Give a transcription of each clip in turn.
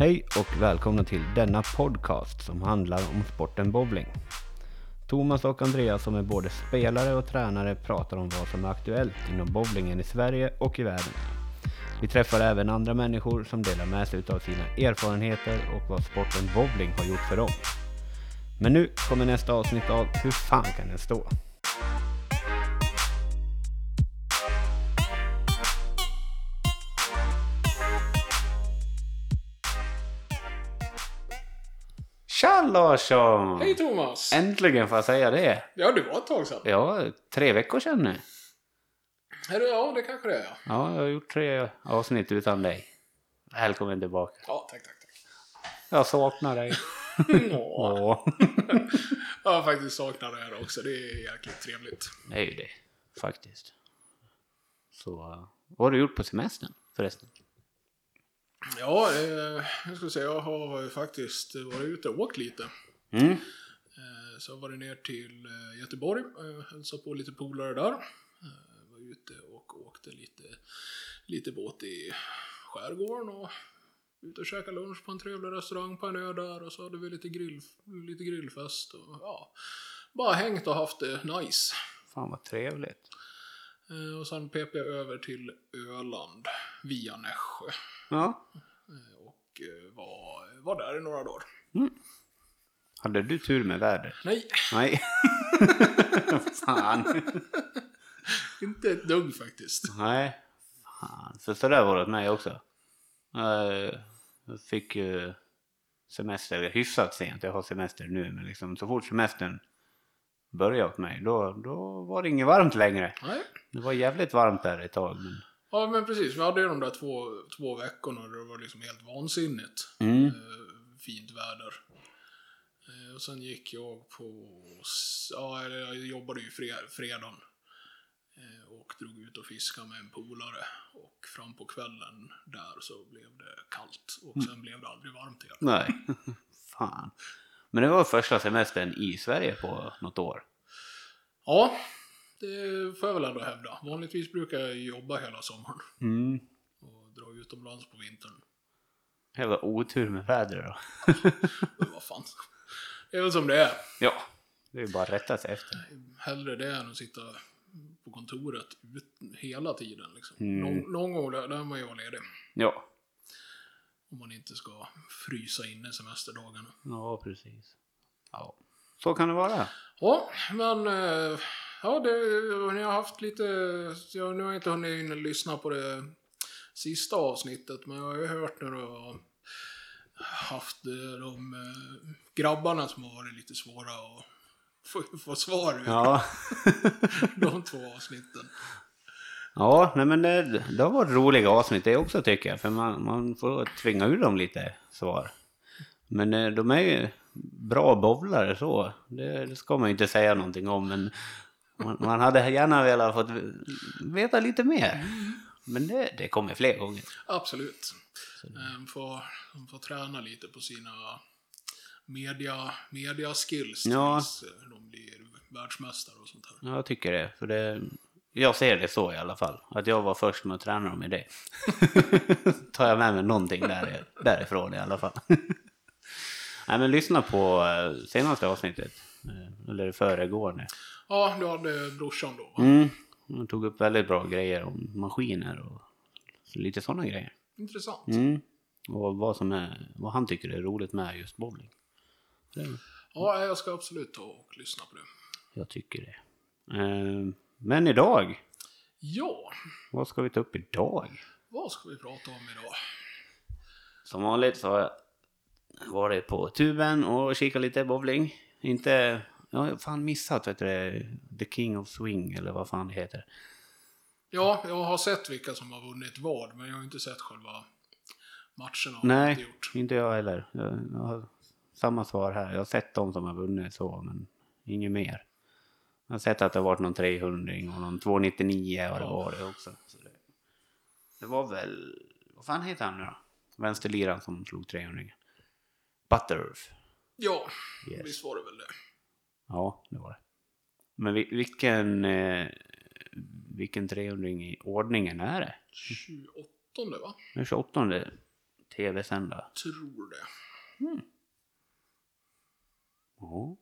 Hej och välkomna till denna podcast som handlar om sporten bowling. Thomas och Andreas som är både spelare och tränare pratar om vad som är aktuellt inom bowlingen i Sverige och i världen. Vi träffar även andra människor som delar med sig av sina erfarenheter och vad sporten bowling har gjort för dem. Men nu kommer nästa avsnitt av Hur fan kan den stå? Larsson! Hej Thomas! Äntligen får jag säga det. Ja, det var ett tag sedan. Ja, tre veckor sedan nu. Är det, ja, det kanske det är. Ja, Ja, jag har gjort tre avsnitt utan dig. Välkommen tillbaka. ja tack, tack, tack. Jag saknar dig. Åh. Jag har faktiskt saknat det här också. Det är jäkligt trevligt. Det är ju det, faktiskt. Så, vad har du gjort på semestern förresten? Ja, eh, jag ska säga, jag har faktiskt varit ute och åkt lite. Mm. Eh, så jag har varit ner till eh, Göteborg, eh, hälsat på lite polare där. Eh, var ute och åkte lite, lite båt i skärgården och ute och käkade lunch på en trevlig restaurang på en ö där och så hade vi lite, grill, lite grillfest och ja, bara hängt och haft det nice. Fan vad trevligt. Eh, och sen pep jag över till Öland via Nässjö Ja. och eh, var, var där i några dagar. Hade du tur med vädret? Nej, Nej. Fan. inte ett dugg faktiskt. Nej. Fan. Så sådär var det mig också. Jag fick ju semester hyfsat sent. Jag har semester nu, men liksom så fort semestern började åt mig, då, då var det inget varmt längre. Nej. Det var jävligt varmt där ett tag. Men... Ja men precis, vi hade ju de där två, två veckorna där det var liksom helt vansinnigt Mm. eh, fint väder. Eh, och sen gick jag på, ja eller jag jobbade ju fre, fredagen. Eh, och drog ut och fiskade med en polare. Och fram på kvällen där så blev det kallt. Och sen blev det aldrig varmt igen. Nej. Fan. Men det var första semestern i Sverige på något år. Ja, det får jag väl ändå hävda. Vanligtvis brukar jag jobba hela sommaren. Mm. Och dra utomlands på vintern. Jävla otur med vädret då. Men vad fan. Det är väl som det är. Ja. Det är ju bara att rätta sig efter. hellre det än att sitta på kontoret ut, hela tiden. Liksom. Mm. Någon, någon gång där, där man ju vara ledig. Ja. Om man inte ska frysa inne semesterdagarna. Ja, precis. Ja. Så kan det vara. Ja, men eh, ja, det, ni har haft lite... Ja, nu har jag inte hunnit in och lyssna på det sista avsnittet, men jag har ju hört när du har haft de eh, grabbarna som har varit lite svåra att få, få svar ur. Ja. De två avsnitten. Ja, nej men det, det har varit roliga avsnitt det också tycker jag. För man, man får tvinga ur dem lite svar. Men eh, de är ju bra bowlare så. Det, det ska man ju inte säga någonting om. Men man, man hade gärna velat fått veta lite mer. Men det, det kommer fler gånger. Absolut. De får, de får träna lite på sina media, media skills Ja. tills eh, de blir världsmästare och sånt här. Ja, jag tycker det. För det. Jag ser det så i alla fall. Att jag var först med att träna dem i det. Tar jag med mig någonting där, därifrån i alla fall. Nej men lyssna på eh, senaste avsnittet. Eh, Eller föregående. Ja, du hade brorsan då? Mm. Han tog upp väldigt bra grejer om maskiner och lite sådana grejer. Intressant. Mm. Och vad, som är, vad han tycker är roligt med just bowling. Ja, jag ska absolut ta och lyssna på det. jag tycker det. Eh, Men idag, Ja, vad ska vi ta upp idag? vad ska vi prata om idag? Som vanligt så har jag varit på tuben och kikat lite bowling. Inte, jag har fan missat vet du, det, The King of Swing eller vad fan det heter. Ja, jag har sett vilka som har vunnit vad, men jag har inte sett själva matcherna. Nej, Inte gjort. inte jag heller. Jag, har samma svar här. Jag har sett de som har vunnit så, men inget mer. Jag har sett att det har varit någon 300 och någon 299 har det Ja. varit också. Så det, det var väl, vad fan heter han nu då? Vänsterliran som slog 300 Butterf. Ja, Yes. visst var det väl det. Ja, det var det. Men vi, vilken, eh, vilken 300 i ordningen är det? 28 va? Den 28 tv-sända. Tror det. Ja.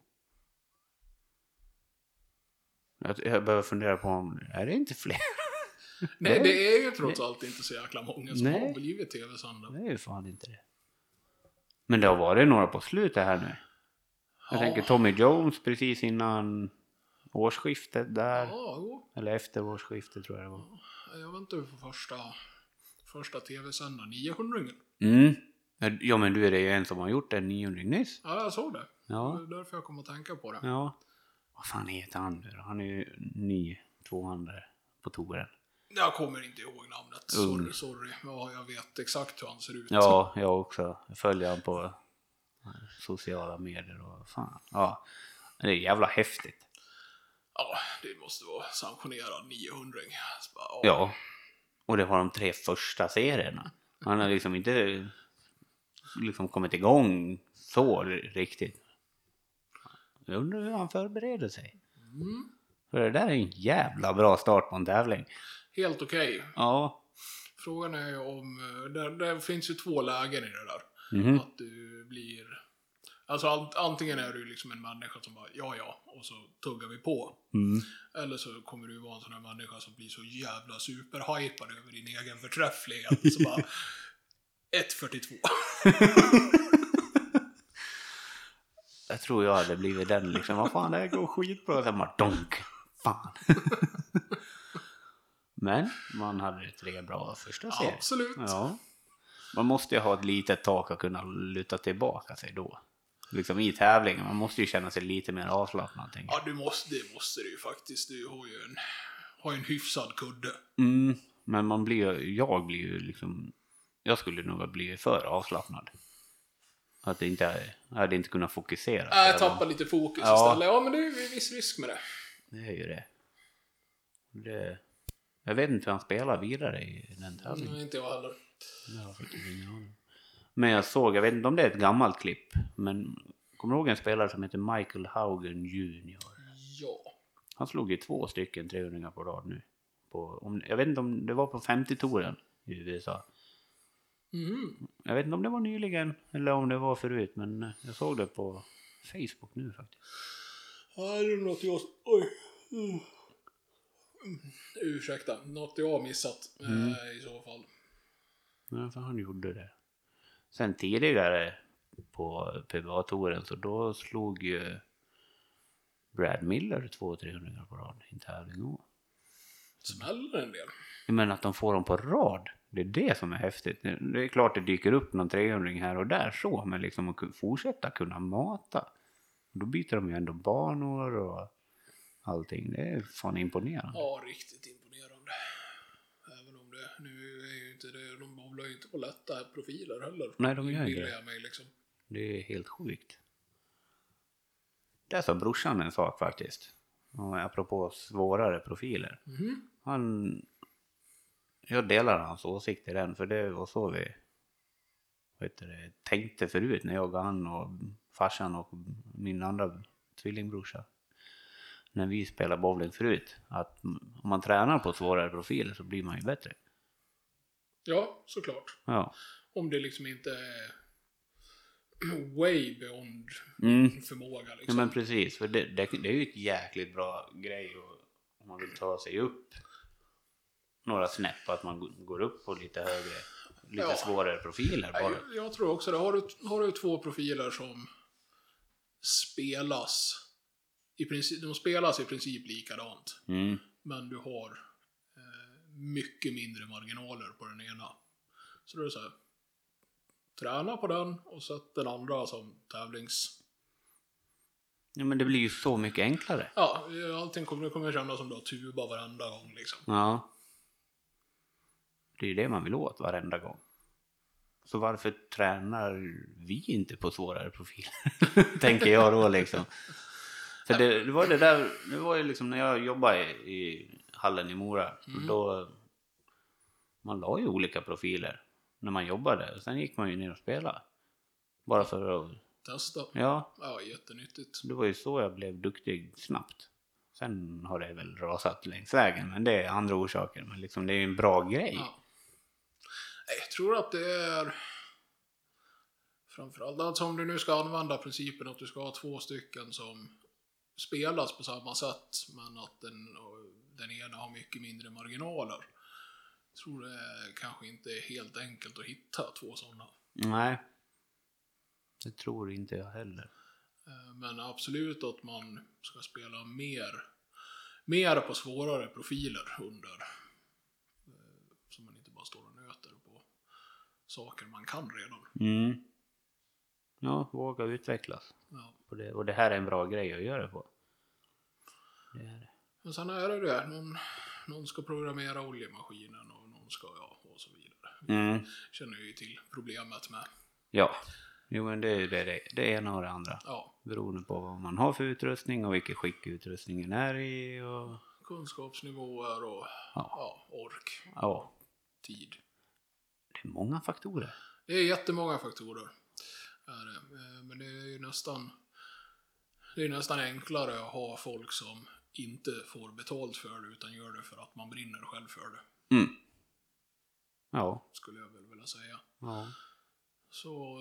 Jag, jag behöver fundera på om, är det inte fler? Nej, det är ju trots allt inte så jäkla många som Nej. har blivit tv-sända. Det är ju fan inte det. Men det har varit några på slutet här nu. Jag Ja. tänker Tommy Jones precis innan årsskiftet där. Ja, jo. Eller efter årsskiftet tror jag det var. Jag väntar ju på första, första tv-sända 900 Mm. Ja men du är det ju en som har gjort en 900 nyss. Ja, jag såg det. Ja. Det är därför jag kom att tänka på det. Ja. Vad fan heter han nu? Han är ju ny tvåhandare på touren. Jag kommer inte ihåg namnet. Sorry, sorry. Ja, jag vet exakt hur han ser ut. Ja, jag också. Jag följer han på sociala medier och fan. Ja. Det är jävla häftigt. Ja, det måste vara sanktionerad 900 Så bara, ja. Ja. Och det var de tre första serierna. Han har liksom inte liksom kommit igång så riktigt. Jag undrar hur han förbereder sig. Mm. För det där är en jävla bra start på en tävling. Helt okej. Ja. Frågan är ju om... eh, Det, det finns ju två lägen i det där. Mhm. Att du blir... Alltså ant- antingen är du liksom en människa som bara ja ja och så tuggar vi på. Mm. Eller så kommer du vara en sån här människa som blir så jävla superhypad över din egen förträfflighet. Så bara 1.42. Jag tror jag hade blivit den liksom. Vad fan, det här går skitbra. Sen bara donk. Fan. Men man hade tre bra första serier. Absolut. Ja. Man måste ju ha ett litet tak att kunna luta tillbaka sig då. Liksom i tävlingen. Man måste ju känna sig lite mer avslappnad. Ja, du måste, det måste du ju faktiskt. Du har ju en, har ju en hyfsad kudde. Mm, men man blir jag blir ju liksom, jag skulle nog blivit för avslappnad. Att det inte, jag hade inte kunnat fokusera. Äh, Jag tappa lite fokus Ja. istället. Ja, men det är ju viss risk med det. Det är ju det. det. Jag vet inte hur han spelar vidare i den tävlingen. Mm, inte jag heller. Men jag såg, jag vet inte om det är ett gammalt klipp, men kommer du ihåg en spelare som heter Michael Haugen Jr? Ja. Han slog ju två stycken 300 på rad nu. På, om, jag vet inte om det var på 50-touren i USA. Mm. Jag vet inte om det var nyligen eller om det var förut, men eh, jag såg det på Facebook nu faktiskt. Ja, det är något jag... Oj. Mm. Mm. Ursäkta, något jag har missat Mm. eh, i så fall. Ja, för han gjorde det. Sen tidigare på PBA-touren så då slog ju Brad Miller 200-300 på rad i en tävling. Smäller en del. Men att de får dem på rad, det är det som är häftigt. Det är klart det dyker upp någon 300 här och där så, men liksom att fortsätta kunna mata. Då byter de ju ändå banor och allting. Det är fan imponerande. Ja, riktigt imponerande. Även om det nu är ju inte det, bowlar ju inte på lätta profiler heller. Nej, de gör inte det. mig liksom. Det är helt sjukt. Där sa brorsan en sak faktiskt. Och apropå svårare profiler. Mhm. Han... Jag delar hans åsikt i den, för det var så vi heter det, tänkte förut när jag och han och farsan och min andra tvillingbrorsa. När vi spelade bowling förut. Att om man tränar på svårare profiler så blir man ju bättre. Ja, såklart. Ja. Om det liksom inte är way beyond Mm. förmåga Ja liksom. men precis, för det, det, det är ju ett jäkligt bra grej och, om man vill ta sig upp några snäpp, att man går upp på lite högre, lite Ja. svårare profiler bara. jag, jag tror också det. Har du, har du två profiler som spelas i princip, de spelas i princip likadant. Mm. Men du har mycket mindre marginaler på den ena. Så då är det så här. Träna på den och sätt den andra som tävlings... Ja men det blir ju så mycket enklare. Ja, allting kommer, kommer kännas som du har tuba varenda gång liksom. Ja. Det är ju det man vill åt varenda gång. Så varför tränar vi inte på svårare profiler? Tänker jag då liksom. För det, det var det där, det var ju liksom när jag jobbade i, i hallen i Mora. Då, man la ju olika profiler när man jobbade. Och sen gick man ju ner och spelade. Bara för att, Testa. ja, Ja, jättenyttigt. det var ju så jag blev duktig snabbt. Sen har det väl rasat längs vägen, men det är andra orsaker. Men liksom det är ju en bra grej. Ja. Jag tror att det är... Framförallt, alltså om du nu ska använda principen att du ska ha två stycken som spelas på samma sätt, men att den, den ena har mycket mindre marginaler. Jag tror det kanske inte är helt enkelt att hitta två sådana. Nej. Det tror inte jag heller. Eh, Men absolut att man ska spela mer, mer på svårare profiler under. eh, Så man inte bara står och nöter på saker man kan redan. Mm. Ja, våga utvecklas. Ja. på det. Och det här är en bra grej att göra på. Det är det. Men sen är det det, någon, någon ska programmera oljemaskinen och någon ska, ja, och så vidare. Mm. Känner ju till problemet med, Ja, jo men det är det, det, det ena och det andra. ja, Beroende på vad man har för utrustning och vilket skick utrustningen är i och kunskapsnivåer och Ja. ja, ork, ja, tid. det är många faktorer. Det är jättemånga faktorer. Eh, Men det är ju nästan, det är nästan enklare att ha folk som inte får betalt för det utan gör det för att man brinner själv för det. Mm. Ja, Skulle jag väl vilja säga. ja. Så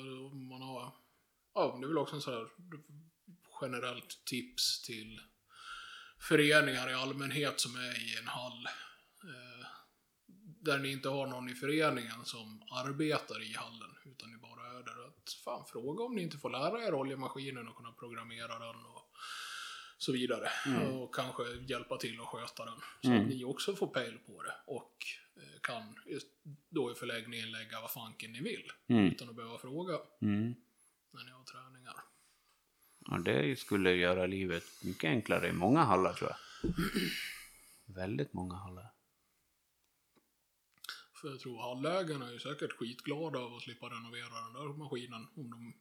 man har, ja det är väl också en sån här generellt tips till föreningar i allmänhet som är i en hall. Eh, där ni inte har någon i föreningen som arbetar i hallen, utan ni bara är där. Att, fan, fråga om ni inte får lära er oljemaskinen och kunna programmera den och så vidare. Och kanske hjälpa till att sköta den. Så Mm. att ni också får pejl på det och eh, kan då i förläggningen lägga vad fanken ni vill. Mm. Utan att behöva fråga Mm. när ni har träningar. ja det skulle göra livet mycket enklare i många hallar tror jag. Väldigt många hallar. För jag tror hallägarna är ju säkert skitglada av att slippa renovera den där maskinen om de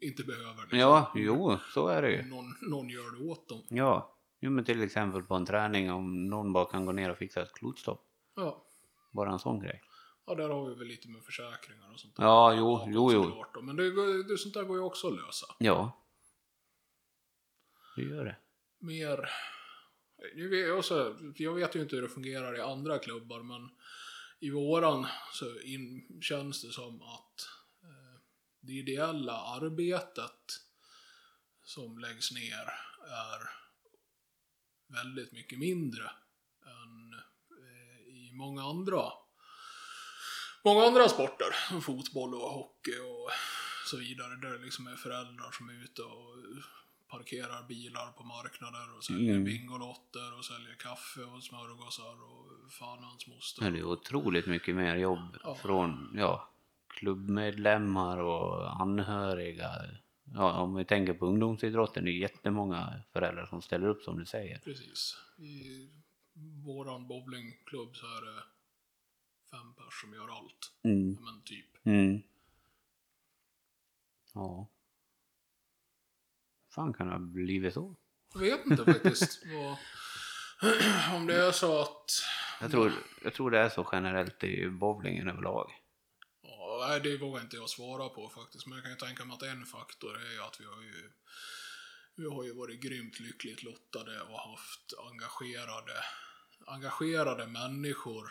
inte behöver liksom. Ja, jo, så är det ju. någon, någon gör det åt dem. Ja, jo, men till exempel på en träning om någon bara kan gå ner och fixa ett klotstopp. Ja. Bara en sån grej. ja, där har vi väl lite med försäkringar och sånt där. Ja, jo, jo, jo. då. Men det, det, sånt där går ju också att lösa. Ja. Det gör det. Mer... Jag vet, också, jag vet ju inte hur det fungerar i andra klubbar, men i våran så in, känns det som att det ideella arbetet som läggs ner är väldigt mycket mindre än eh, i många andra många andra sporter, som fotboll och hockey och så vidare, där det liksom är föräldrar som är ute och parkerar bilar på marknader och säljer Mm. bingolotter och säljer kaffe och smörgåsar och fan hans moster. Ja, Det är otroligt mycket mer jobb Ja. från ja, klubbmedlemmar och anhöriga. Ja, om vi tänker på ungdomsidrotten, det är jättemånga föräldrar som ställer upp som du säger. Precis. I våran bowlingklubb så är det fem pers som gör allt. Mm. Men typ. Mm. Ja. fan kan det ha blivit så? Jag vet inte faktiskt. vad, om det är så att... Jag tror, jag tror det är så generellt i bowlingen överlag. Nej, det vågar inte jag svara på faktiskt. Men jag kan ju tänka mig att en faktor är ju att vi har ju... Vi har ju varit grymt lyckligt lottade och haft engagerade, engagerade människor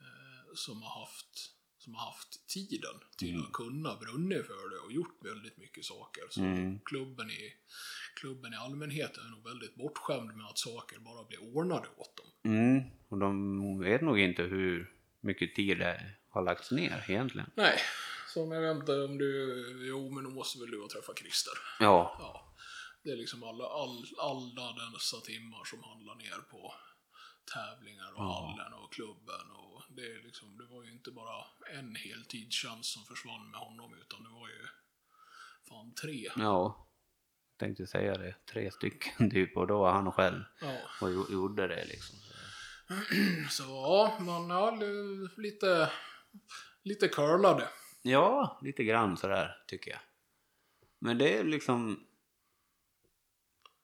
eh, som har haft som har haft tiden till att kunna brunnit för det och gjort väldigt mycket saker. Så Mm. klubben, i, klubben i allmänhet är nog väldigt bortskämd med att saker bara blir ordnade åt dem. Mm. Och de vet nog inte hur mycket tid det har lagts ner egentligen. Nej, som jag vet inte om du... Jo, men då måste väl du ha träffat Christer. Ja, Ja, det är liksom alla, all, alla dessa timmar som handlar ner på tävlingar och Ja. hallen och klubben. Och det, är liksom, det var ju inte bara en heltidstjänst som försvann med honom utan det var ju fan tre. ja. Tänkte säga det. Tre stycken typ och då var han själv Ja, och gjo- gjorde det liksom. så ja, man li- lite, lite curlade. Ja, lite grann sådär tycker jag. Men det är liksom...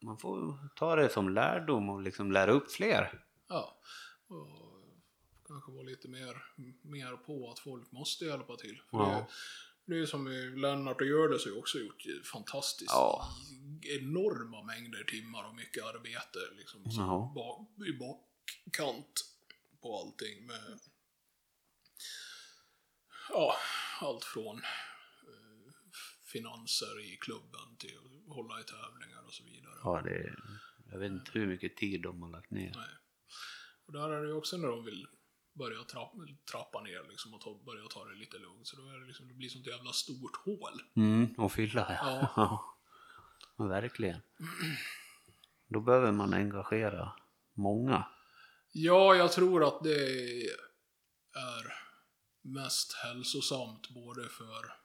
Man får ta det som lärdom och liksom lära upp fler. Ja, och kanske vara lite mer, mer på att folk måste hjälpa till. För Ja. det, är som i Lennart och Hjördis har ju också gjort ju fantastiskt Ja. enorma mängder timmar och mycket arbete liksom, som Ja. bak, i bakkant på allting med Ja, allt från eh, finanser i klubben till att hålla i tävlingar och så vidare. Ja, det, jag vet inte hur mycket tid de har lagt ner. Nej. Och där är det ju också när de vill börja trappa, trappa ner liksom och ta, börja ta det lite lugnt. Så då är det liksom, det blir sånt jävla stort hål. Mm, och fylla ja. Ja. ja. verkligen. Då behöver man engagera många. Ja, jag tror att det är mest hälsosamt både för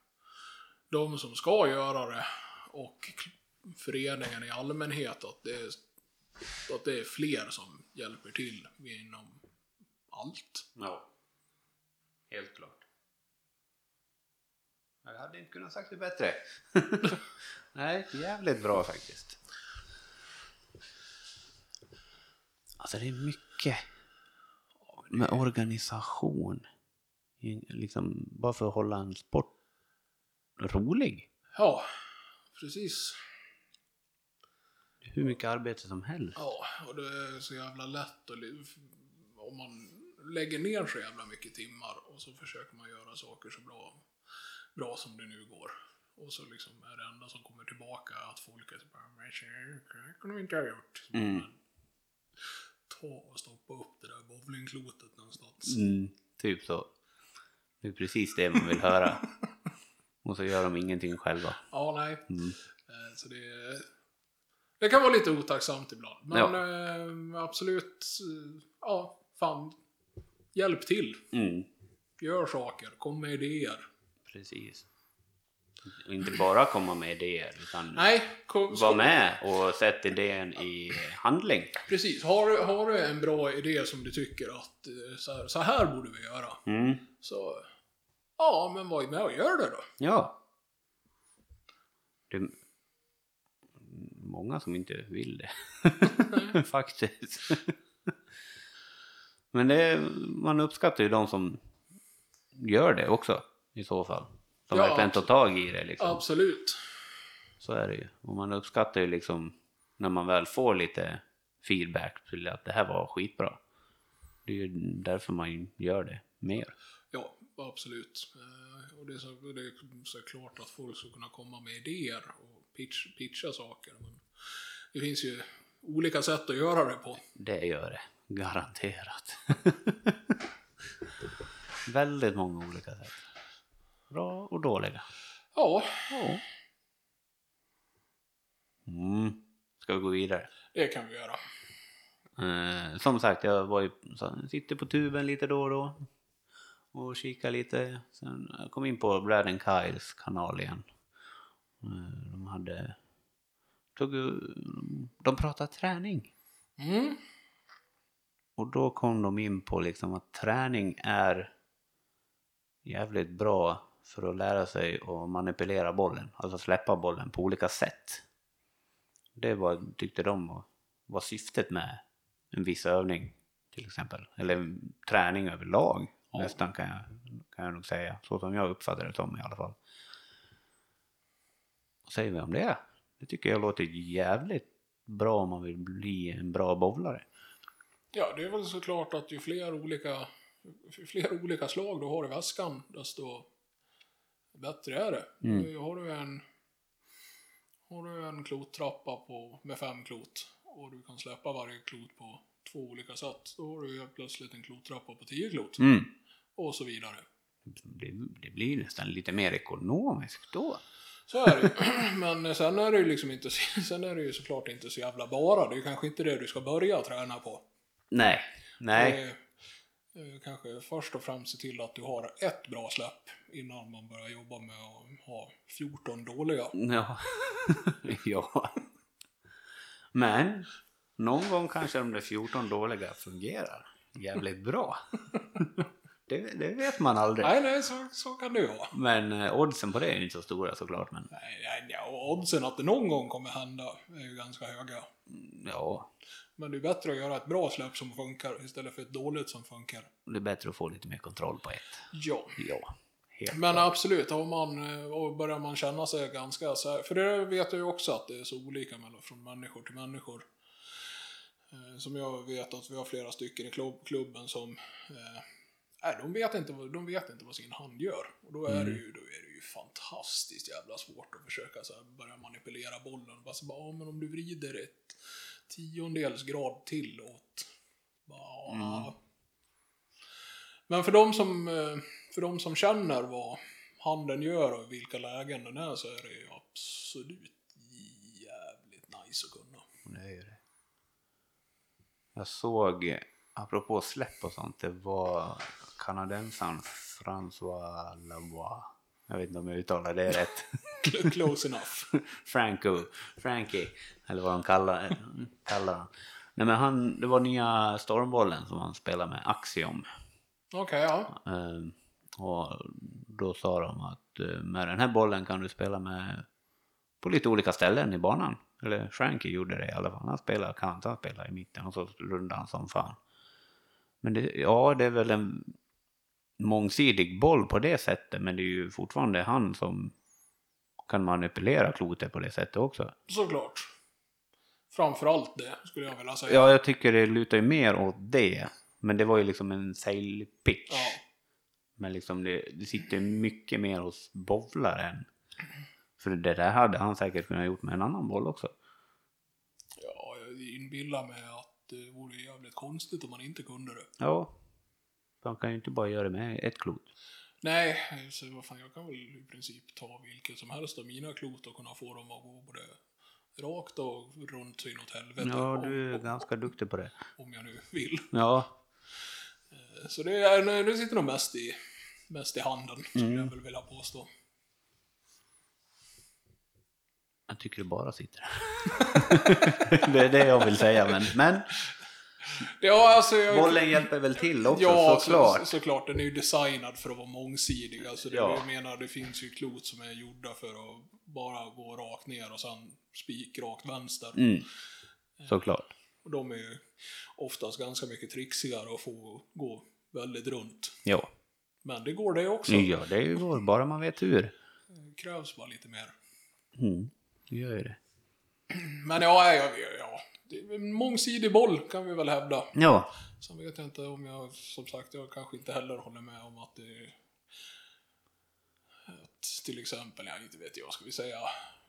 de som ska göra det och föreningen i allmänhet att det är, att det är fler som hjälper till inom allt. Ja, helt klart. Jag hade inte kunnat sagt det bättre. Nej, jävligt bra faktiskt. Alltså det är mycket med organisation. Liksom, bara för att hålla en sport rolig. Ja, precis. Hur mycket arbete som helst. Ja, och det är så jävla lätt och om man lägger ner så jävla mycket timmar och så försöker man göra saker så bra, bra som det nu går. Och så liksom är det enda som kommer tillbaka att folk är typ bara, det kunde vi inte ha gjort. Så Mm. men, Ta och stoppa upp det där bowlingklotet någonstans. Mm, typ så. Det är precis det man vill höra. Och så gör de ingenting själva. Ja, nej. Mm. Eh, Så det, det kan vara lite otacksamt ibland. Men Ja. eh, absolut, eh, ja, fan. Hjälp till. Mm, Gör saker, kom med idéer. precis. Och inte bara komma med idéer, utan Nej, kom, vara med och sätta idén i handling. precis. Har, du- har du en bra idé som du tycker att så här, så här borde vi göra. Mm, Så, ja, men var med och gör det då. ja. Det är många som inte vill det. Faktiskt. Men det man uppskattar ju de som gör det också i så fall. Som Ja, verkligen tar tag i det liksom. Absolut. Så är det ju. Och man uppskattar ju liksom när man väl får lite feedback till att det här var skitbra. Det är ju därför man gör det mer. Absolut. Eh, Och det är, så, det är så klart att folk ska kunna komma med idéer och pitch, pitcha saker. Men det finns ju olika sätt att göra det på. Det gör det. Garanterat. Väldigt många olika sätt. Bra och dåliga. Ja, Ja. Mm. Ska vi gå vidare? det kan vi göra. Eh, som sagt, jag var ju, så, sitter på tuben lite då och då. Och kikar lite. Sen jag kom in på Brad and Kyles kanal igen. Eh, de hade... Tog, de pratade träning. Mm. Och då kom de in på liksom att träning är jävligt bra för att lära sig att manipulera bollen. Alltså släppa bollen på olika sätt. Det var, tyckte de var, var syftet med en viss övning till exempel. Eller träning överlag Ja. nästan kan jag, kan jag nog säga. Så som jag uppfattar det som i alla fall. Vad säger vi om det? Det tycker jag låter jävligt bra om man vill bli en bra bowlare. Ja, det är väl såklart att ju fler olika, ju fler olika slag du har i väskan, desto bättre är det. Mm. Har du en har du en klottrappa på, med fem klot och du kan släppa varje klot på två olika sätt, då har du helt plötsligt en klottrappa på tio klot. Mm. Och så vidare. Det, det blir nästan lite mer ekonomiskt då. Så är det. Men sen är det ju liksom inte, sen är det ju såklart inte så jävla bara. Det är kanske inte det du ska börja träna på. Nej, nej. Är, eh, kanske först och främst se till att du har ett bra släpp innan man börjar jobba med att ha 14 dåliga. Ja. ja. Men någon gång kanske de där 14 dåliga fungerar jävligt bra. Det, det vet man aldrig. Nej, nej, så, så kan det ju vara. Men eh, oddsen på det är ju inte så stora såklart. Men Nej, nej, ja, oddsen att det någon gång kommer hända är ju ganska höga. ja, Men det är bättre att göra ett bra släpp som funkar istället för ett dåligt som funkar. det är bättre att få lite mer kontroll på ett. Ja. Ja, helt Men klart. absolut, har man, eh, börjar man känna sig ganska så här, för det vet jag ju också att det är så olika mellan, från människor till människor. Eh, Som jag vet att vi har flera stycken i klubb, klubben som eh, Nej, de vet, inte, de vet inte vad sin hand gör. Och då är, Mm. det, ju, då är det ju fantastiskt jävla svårt att försöka så här, börja manipulera bollen. Bara, så bara, ja, men om du vrider ett tiondels grad till åt... Bara, Mm. Men för de, som, eh, för de som känner vad handen gör och vilka lägen den är så är det ju absolut jävligt nice att kunna. Det är ju det. Jag såg, apropå släpp och sånt, det var kanadensaren François Lavoie. Jag vet inte om jag uttalar det rätt. Close enough. Franco, Frankie, eller vad de kallar, kallar han. Nej men han, det var nya stormbollen som han spelade med, Axiom. Okej, ja. Ehm, och då sa de att eh, med den här bollen kan du spela med på lite olika ställen i banan. Eller Frankie gjorde det i alla fall. Han spelade kant, han spelade i mitten och så rundade han som fan. Men det, ja, det är väl en mångsidig boll på det sättet, men det är ju fortfarande han som kan manipulera klotet på det sättet också. Såklart. Framförallt det, skulle jag vilja säga. Ja, jag tycker det lutar ju mer åt det. Men det var ju liksom en sail pitch. Ja. Men liksom det, det sitter mycket mer hos bowlaren. För det där hade han säkert kunnat gjort med en annan boll också. Ja, jag inbillar mig att det vore jävligt konstigt om man inte kunde det. Ja. Han kan ju inte bara göra det med ett klot. Nej, så vad fan, jag kan väl i princip ta vilket som helst av mina klot och kunna få dem att gå både rakt och runt så inåt helvete. Ja, du är om, ganska duktig på det. om jag nu vill. Ja. Så det, är, det sitter nog mest i, mest i handen, skulle Mm. jag väl vilja påstå. Jag tycker det bara sitter. det är det jag vill säga, men, men Ja, alltså jag... bollen hjälper väl till också Ja, såklart. Så, såklart. Den är ju designad för att vara mångsidig. Alltså det, Ja. Jag menar, det finns ju klot som är gjorda för att bara gå rakt ner och sen spik rakt vänster. Mm. Såklart. Och de är ju oftast ganska mycket trixigare att få gå väldigt runt. Ja. Men det går det också. Ja, det går, bara man vet hur. Det krävs bara lite mer. Mm. Det gör ju det. Men ja, ja, ja, ja. En mångsidig boll kan vi väl hävda. Ja. Sen vet jag inte om jag, som sagt, jag kanske inte heller håller med om att det att till exempel, ja, inte vet jag, ska vi säga,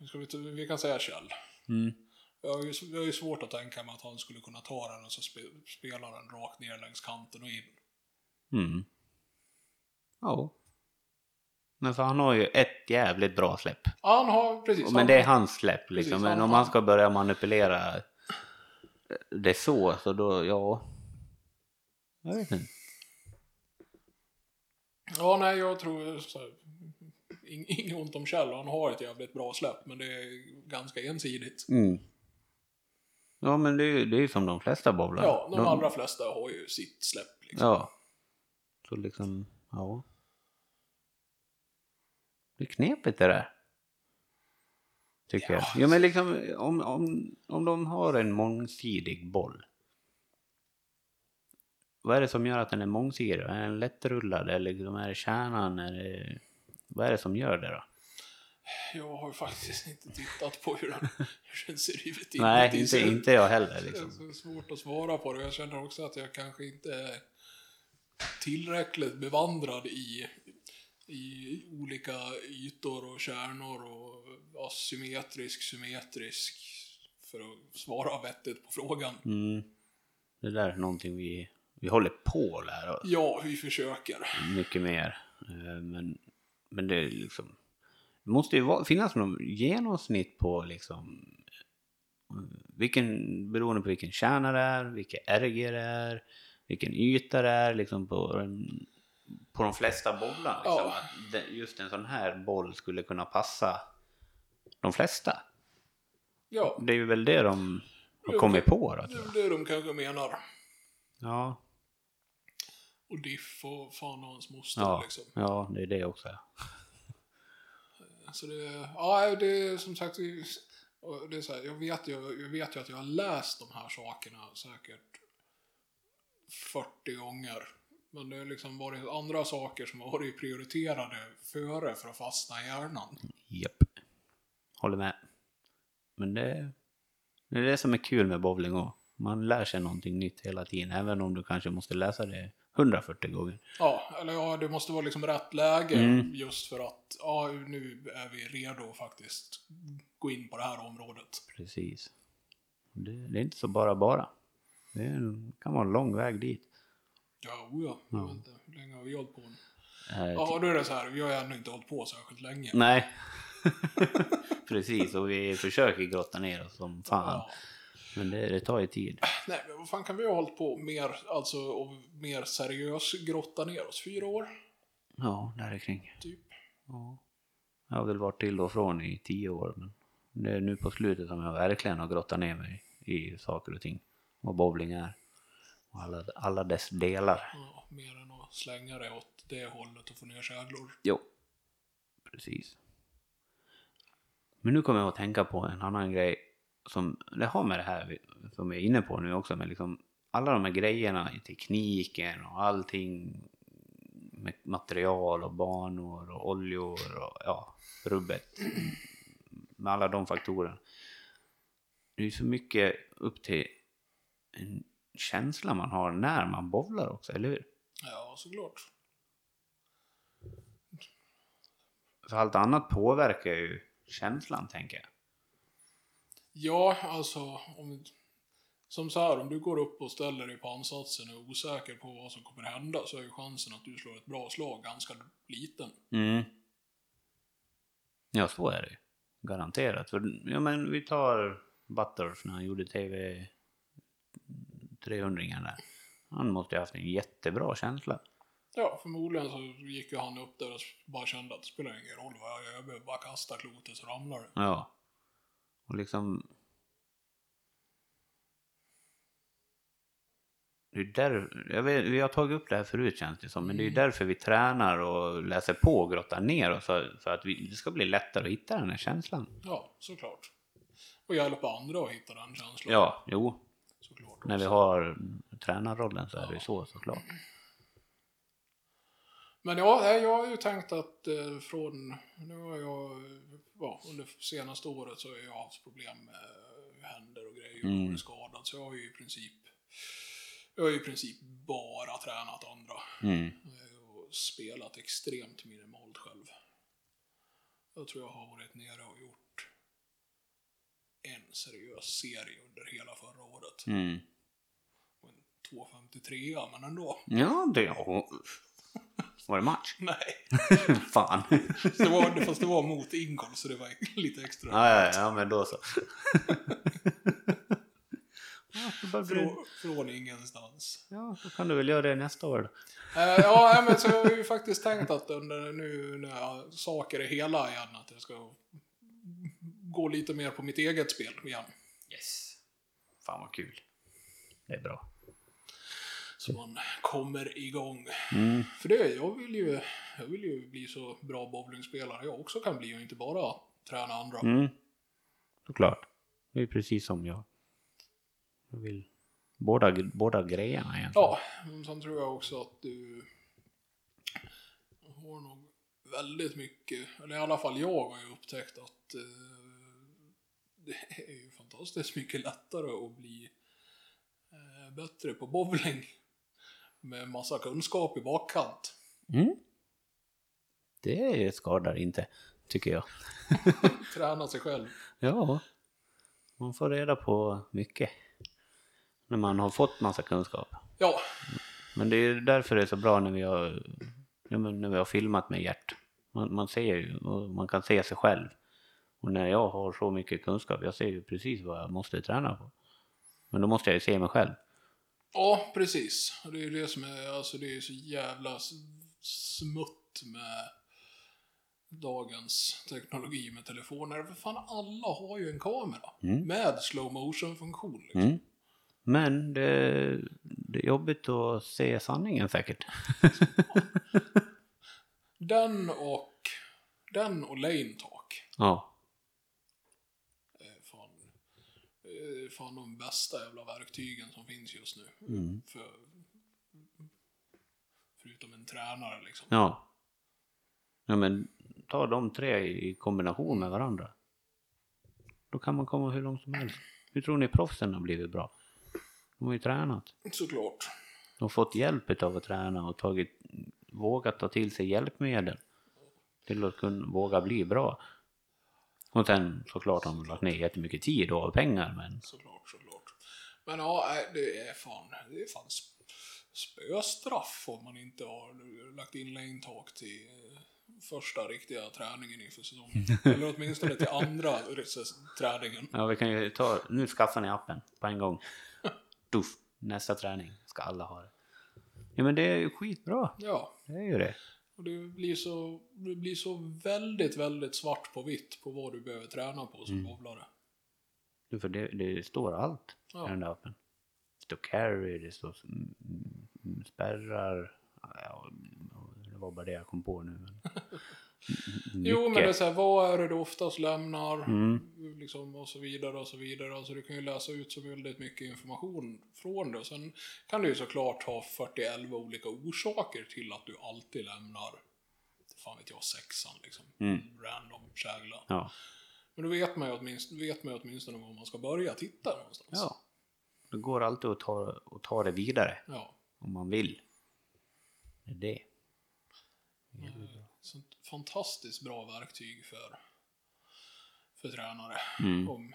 ska vi, vi kan säga Kjell. Mm. Jag har, ju, jag har ju svårt att tänka mig att han skulle kunna ta den och så spe, spela den rakt ner längs kanten och in. Mm. Ja. Men för han har ju ett jävligt bra släpp. Han har, precis. Men han, det är hans släpp liksom. Precis, Men han- om man ska börja manipulera det så, så då, ja. Jag vet inte. Ja, nej, jag tror så här, Inget ont om Kjell, han har ett jävligt bra släpp, men det är ganska ensidigt. Mm. Ja men det är ju det är ju som de flesta bowlar. Ja, de allra flesta har ju sitt släpp. Liksom. Ja. Så liksom, ja. Det är knepigt det där. Tycker Ja. jag. Ja men liksom om, om, om de har en mångsidig boll. Vad är det som gör att den är mångsidig? Är den lättrullad eller liksom är det kärnan? Är det, vad är det som gör det då? Jag har faktiskt inte tittat på hur den, hur den ser ut Nej, inte, så inte jag heller Det är liksom. svårt att svara på det. Jag känner också att jag kanske inte är tillräckligt bevandrad i, i olika ytor och kärnor och asymmetrisk, symmetrisk för att svara vettigt på frågan. Mm. Det där är någonting vi, vi håller på att lära oss. Ja, vi försöker. mycket mer. Eh, Men, men det är liksom... Det måste ju vara, finnas någon genomsnitt på liksom... Vilken, beroende på vilken kärna det är, vilka RG det är, vilken yta det är liksom på, på de flesta bollarna. Liksom, Ja. att det- just en sån här boll skulle kunna passa de flesta. Ja, Det är ju väl det de har Jo, kommit det- på då, det är det de kanske menar. Ja, Och diff och fan och hans moster ja, liksom. ja, det är det också. Så det, ja, det är som sagt, det det är så här, jag, vet ju, jag vet ju att jag har läst de här sakerna säkert 40 gånger. Men det har liksom varit andra saker som har varit prioriterade före för att fastna i hjärnan. Japp. Håller med. Men det, det är det som är kul med bowling också. Man lär sig någonting nytt hela tiden. Även om du kanske måste läsa det 140 gånger. Ja, eller ja, det måste vara liksom rätt läge Mm. just för att ja, nu är vi redo att faktiskt gå in på det här området. Precis. Det, det är inte så bara bara. Det är kan vara en lång väg dit. Ja, oh ja. Jag vet inte, hur länge har vi hållit på? Eh, Ja, då är det så här, vi har ju ännu inte hållit på särskilt länge. Nej. Precis, och vi försöker grotta ner oss som fan. Ja. Men det, det tar ju tid. Nej, men vad fan kan vi ha hållit på mer, alltså, och mer seriös grotta ner oss? Fyra år, Ja, där kring. typ. Ja. Jag har väl varit till och från i tio år, men det är nu på slutet som jag verkligen har grottat ner mig i saker och ting. Vad bowling är. Alla, alla dess delar. Ja, mer än att slänga det åt det hållet och få ner käglor. Jo, precis. Men nu kommer jag att tänka på en annan grej som det har med det här som vi är inne på nu också, med liksom alla de här grejerna i tekniken och allting med material och banor och oljor och ja, rubbet. Med alla de faktorerna. Det är så mycket upp till en känsla man har när man bowlar också, eller hur? Ja, såklart. För allt annat påverkar ju känslan, tänker jag. Ja, alltså, om, som så här, om du går upp och ställer dig på ansatsen och är osäker på vad som kommer hända så är ju chansen att du slår ett bra slag ganska liten. Mm. Ja, så är det ju. Garanterat. För, ja, men vi tar Butters när han gjorde TV 300 där. Han måste ju ha haft en jättebra känsla. Ja, förmodligen så gick ju han upp där och bara kände att det spelar ingen roll vad jag gör, jag behöver bara kasta klotet så ramlar det. Ja. Och liksom... Det är där, jag vet, vi har tagit upp det här förut känns det som, men det är ju därför vi tränar och läser på och grottar ner oss för, för att vi, det ska bli lättare att hitta den här känslan. Ja, såklart. Och hjälpa andra att hitta den känslan. Ja, jo, såklart. när vi har tränarrollen så är det ju så såklart. Men ja, jag har ju tänkt att eh, från, nu har jag, ja, under senaste året så har jag haft problem med händer och grejer och Mm. skadad. Så jag har ju i princip, jag har ju i princip bara tränat andra. Mm. eh, Och spelat extremt minimalt själv. Jag tror jag har varit nere och gjort en seriös serie under hela förra året. Mm. Och En 253 men ändå. Ja, det... ja. Var det match? Nej, Fan. det var, fast det var mot Ingolf så det var lite extra. Ja, ja, ja, men då så. ja, blir Frå, från ingenstans. Ja, då kan du väl göra det nästa år då. Eh, ja, men så jag har ju faktiskt tänkt att under nu när saker är hela igen, att jag ska gå lite mer på mitt eget spel igen. Yes. Fan vad kul. Det är bra. Så man kommer igång. Mm. För det, jag vill ju, jag vill ju bli så bra bowlingspelare jag också kan bli och inte bara träna andra. Mm. Såklart. Det är precis som jag. Jag vill båda, båda grejerna egentligen. Ja, men sen tror jag också att du har nog väldigt mycket, eller i alla fall jag har ju upptäckt att eh, det är ju fantastiskt mycket lättare att bli eh, bättre på bowling med massa kunskap i bakkant. Mm. Det skadar inte, tycker jag. Träna sig själv. Ja, man får reda på mycket. När man har fått massa kunskap. Ja, Men det är därför det är så bra när vi har, när vi har filmat med Gert. Man, man ser ju, och man kan se sig själv. Och när jag har så mycket kunskap, jag ser ju precis vad jag måste träna på. Men då måste jag ju se mig själv. ja precis. Och det är ju det som är, alltså det är så jävla smutt med dagens teknologi med telefoner. För fan, alla har ju en kamera Mm. med slow motion funktion. Liksom. Mm. Men det, det är jobbigt att se sanningen säkert. Den och den och lane talk ja. är fan, är fan de bästa jävla verktygen som finns just nu. Mm. För, förutom en tränare liksom. Ja. Ja men ta de tre i kombination med varandra. Då kan man komma hur långt som helst. Hur tror ni proffsen har blivit bra? De har ju tränat. Såklart. och fått hjälp av att träna och tagit, vågat ta till sig hjälpmedel till att kunna våga bli bra. Och sen såklart har de lagt ner jättemycket tid och pengar men Såklart, såklart. Men ja, det är fan, det är fan sp- spöstraff om man inte har lagt in längdtak till eh, första riktiga träningen inför säsongen. Eller åtminstone till andra träningen. ja vi kan ju ta, nu skaffar ni appen på en gång. Tuff, nästa träning ska alla ha det. Ja men det är ju skitbra, Ja, det är ju det. Och det blir så, det blir så väldigt, väldigt svart på vitt på vad du behöver träna på som bowlare. Du, För det, det står allt Ja. i den där appen. Det står carry, det står mm, mm, spärrar. Ja, det var bara det jag kom på nu. Men... Jo, men det är så här, vad är det du oftast lämnar? Mm. Liksom, och så vidare och så vidare. Alltså du kan ju läsa ut så väldigt mycket information från det. Och sen kan du ju såklart ha 41 olika orsaker till att du alltid lämnar, fan vet jag, sexan liksom. Mm. Random kägla. Ja. Men då vet man ju åtminstone, vet man ju åtminstone var man ska börja titta någonstans. ja. Det går alltid att ta, att ta det vidare ja. om man vill. Det är det. Sånt fantastiskt bra verktyg för, för tränare. Mm. Om,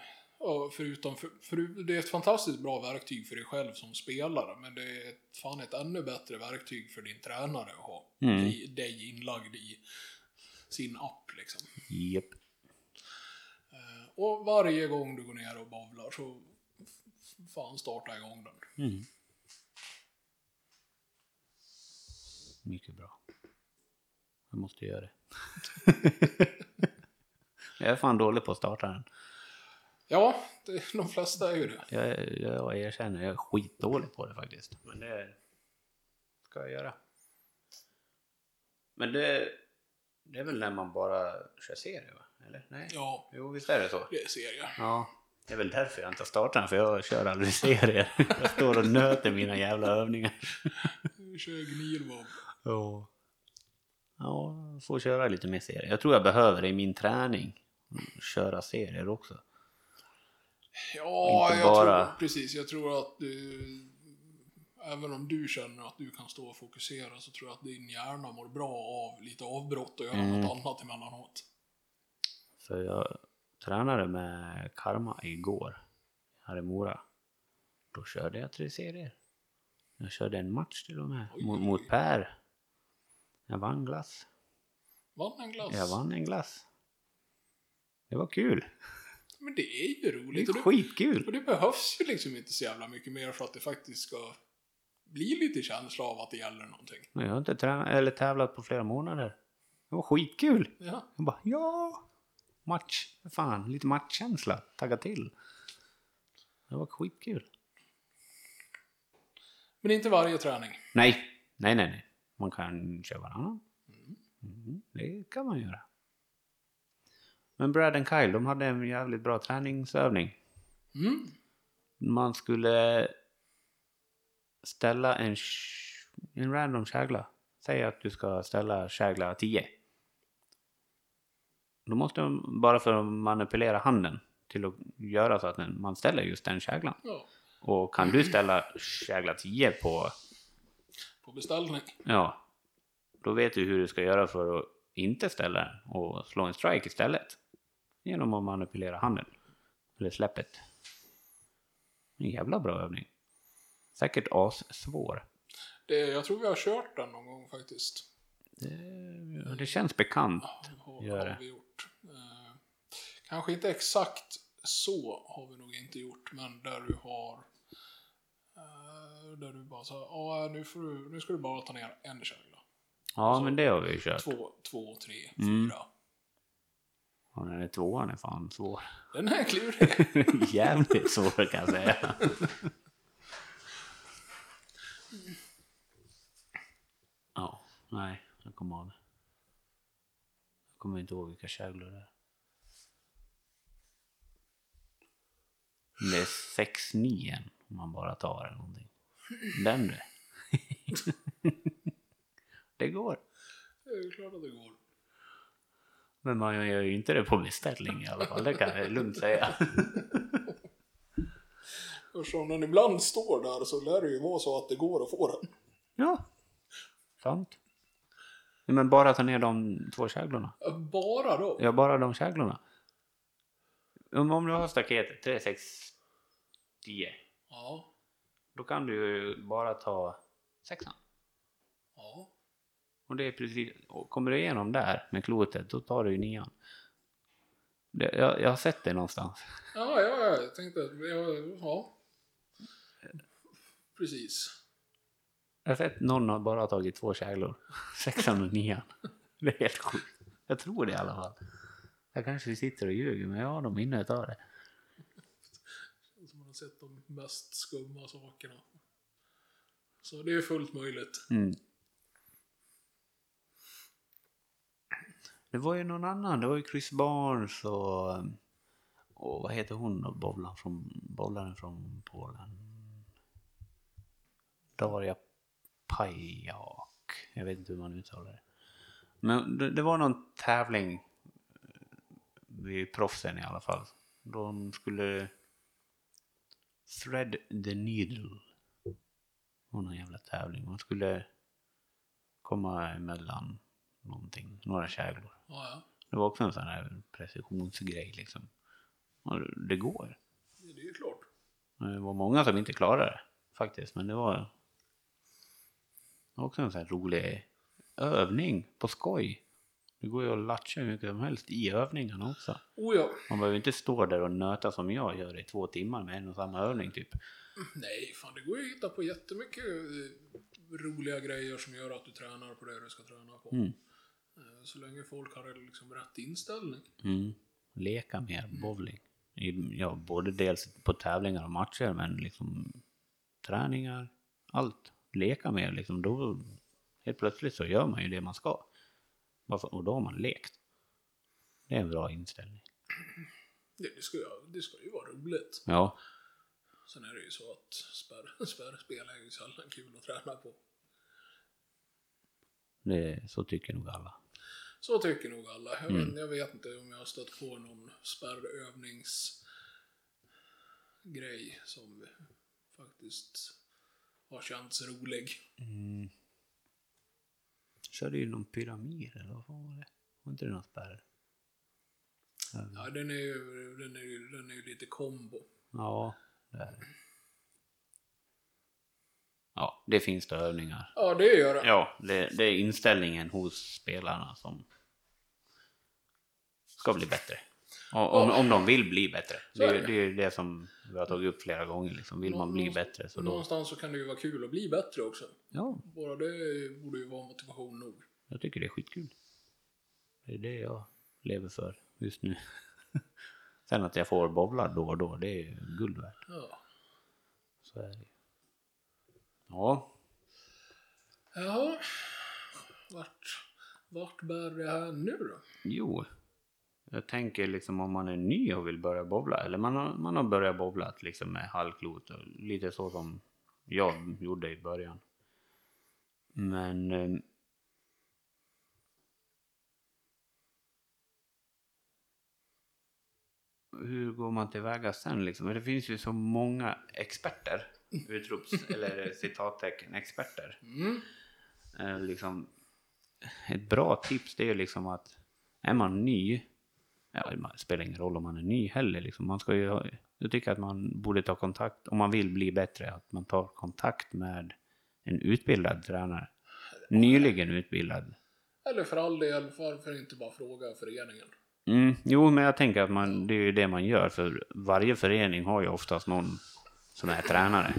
förutom, för, för, det är ett fantastiskt bra verktyg för dig själv som spelare, men det är ett, fan ett ännu bättre verktyg för din tränare att ha Mm. dig, dig inlagd i sin app. Liksom. Japp. Eh, Och varje gång du går ner och bowlar så fan starta igång den. Mm. Mycket bra. Jag måste göra det. jag är fan dålig på att starta den. Ja, det, de flesta är ju det. Jag, jag erkänner, jag är skitdålig på det faktiskt. Men det ska jag göra. Men det, det är väl när man bara kör serie va? Eller? Nej? Ja, Jo, visst är det så? det ser jag. Ja. Det är väl därför jag inte har startat den, för jag kör aldrig serier. Jag står och nöter mina jävla övningar. Du kör gnilbob. Ja. Ja, får köra lite mer serier. Jag tror jag behöver det i min träning. Köra serier också. Ja, Inte jag bara- tror, precis. Jag tror att du, även om du känner att du kan stå och fokusera så tror jag att din hjärna mår bra av lite avbrott och göra Mm. något annat emellanåt. För jag tränade med Karma igår här i Mora. Då körde jag tre serier. Jag körde en match till och med Oj, mot. Per. Jag vann glass. Vann en glass. Jag vann en glass. Det var kul. Men det är ju Det roligt. är Och det, skitkul. och det behövs ju liksom inte så jävla mycket mer för att det faktiskt ska bli lite känsla av att det gäller någonting. Men jag har inte tränat, eller tävlat på flera månader. Det var skitkul. Ja. Jag bara, ja! Match. Fan, lite matchkänsla. Tagga till. Det var skitkul. Men inte varje träning. Nej, nej, nej, nej. Man kan köra varannan. Mm, det kan man göra. Men Brad and Kyle, de hade en jävligt bra träningsövning. Mm. Man skulle ställa en, en random kägla. Säg att du ska ställa kägla 10. Då måste man, bara för att manipulera handen till att göra så att man ställer just den käglan. Ja, Och kan du ställa kägla 10 på på beställning. Ja. Då vet du hur du ska göra för att inte ställa den och slå en strike istället. Genom att manipulera handen. Eller släppet. En jävla bra övning. Säkert assvår. Det, jag tror vi har kört den någon gång faktiskt. Det, det känns bekant. Har, Gör har det. vi gjort. Eh, kanske inte exakt så har vi nog inte gjort, men där du har där du bara sa, ja nu, får du, nu ska du bara ta ner en kägla. Ja, men det har vi ju kört. Två, två, tre, Mm. fyra. Och den där tvåan är fan svår. Den här är klurig. Jävligt svår kan jag säga. Ja, nej, jag kommer av. Jag kommer inte ihåg vilka käglor det är. Det är 6-9 om man bara tar eller någonting. Den du. det går. det är klart att det går. Men man gör ju inte det på beställning i alla fall, det kan jag lugnt säga. Eftersom den ibland står där så lär det ju vara så att det går att få den. Ja, sant. Men bara ta ner de två käglorna. Bara då? Ja, bara de käglorna. Om, om du har staketet 3, 6, 10. Ja. Då kan du ju bara ta sexan. Ja. Och det är precis, och kommer du igenom där med klotet, då tar du ju nian. Det, jag, jag har sett det någonstans. Ja, ja, ja, jag tänkte att, ja, ja. Precis. Jag har sett någon har bara tagit två käglor. Sexan och nian. Det är helt sjukt. Jag tror det i alla fall. Jag kanske sitter och ljuger, men jag har nog minnet av det. Har sett de mest skumma sakerna. Så det är fullt möjligt. Mm. Det var ju någon annan, det var ju Chris Barnes och, och vad heter hon då, bowlaren från, bowlaren från Polen? Daria Pajak, jag vet inte hur man uttalar det. Men det, det var någon tävling vi vid proffsen i alla fall. De skulle thread the needle. Det var någon jävla tävling. Man skulle komma emellan någonting, några käglor. Ja, ja. Det var också en sån här precisionsgrej liksom. Och det går. Det är ju klart. Det var många som inte klarade det faktiskt, men det var, det var också en sån här rolig övning på skoj. Det går ju att latcha hur mycket som helst i övningarna också. Oh ja. Man behöver inte stå där och nöta som jag gör i två timmar med en och samma övning typ. Nej, fan det går ju att hitta på jättemycket eh, roliga grejer som gör att du tränar på det du ska träna på. Mm. Eh, Så länge folk har liksom rätt inställning. Mm. Leka mer bowling. I- Ja, både dels på tävlingar och matcher, men liksom träningar, allt. Leka mer liksom. Då helt plötsligt så gör man ju det man ska. Och då har man lekt. Det är en bra inställning. Det, det, ska ju, det ska ju vara roligt. Ja, Sen är det ju så att spärr, spärrspel är ju sällan kul att träna på. det, så tycker nog alla. Så tycker nog alla. Jag, Mm. vet, jag vet inte om jag har stött på någon spärrövningsgrej som faktiskt har känts rolig. Mm. Körde ju någon pyramid eller vad fan var det? Var inte det någon spärr? Ja, den är ju, den är ju, den är ju lite kombo. Ja, det är det. Ja, det finns det övningar. Ja, det gör det. Ja, det, det är inställningen hos spelarna som ska bli bättre. Och, om, om de vill bli bättre. Det, är det. det är ju det som vi har tagit upp flera gånger. Liksom. Vill man bli bättre så då... Någonstans så kan det ju vara kul att bli bättre också. Ja, Bara det borde ju vara motivation nog. jag tycker det är skitkul. Det är det jag lever för just nu. Sen att jag får bowlar då och då, det är guld värt. Ja. Så är det ju. Ja, Jaha. Vart, vart bär det här nu då? Jo, jag tänker liksom om man är ny och vill börja bowla, eller man har, man har börjat bowla liksom med halvklot, och lite så som jag gjorde i början. Men... Eh, hur går man tillväga sen liksom? Det finns ju så många experter, utrops eller citattecken experter. Mm. Eh, liksom, ett bra tips det är ju liksom att är man ny, ja, det spelar ingen roll om man är ny heller, liksom, man ska ju, jag tycker att man borde ta kontakt, om man vill bli bättre, att man tar kontakt med en utbildad tränare. Nyligen utbildad. Eller för all del, varför inte bara fråga föreningen? Mm, jo, men jag tänker att man, det är ju det man gör, för varje förening har ju oftast någon som är tränare.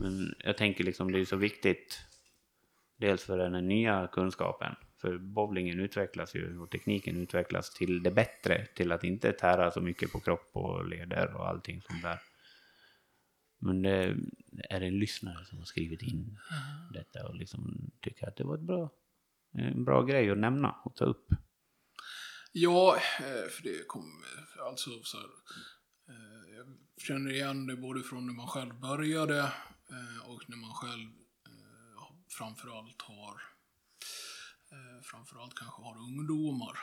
Men jag tänker liksom det är så viktigt, dels för den nya kunskapen, för bowlingen utvecklas ju och tekniken utvecklas till det bättre, till att inte tära så mycket på kropp och leder och allting sånt där. Men det är en lyssnare som har skrivit in detta och liksom tycker att det var ett bra, en bra grej att nämna och ta upp. Ja, eh, för det kom alltså så här. eh, Jag känner igen det både från när man själv började eh, och när man själv framförallt har framförallt kanske har ungdomar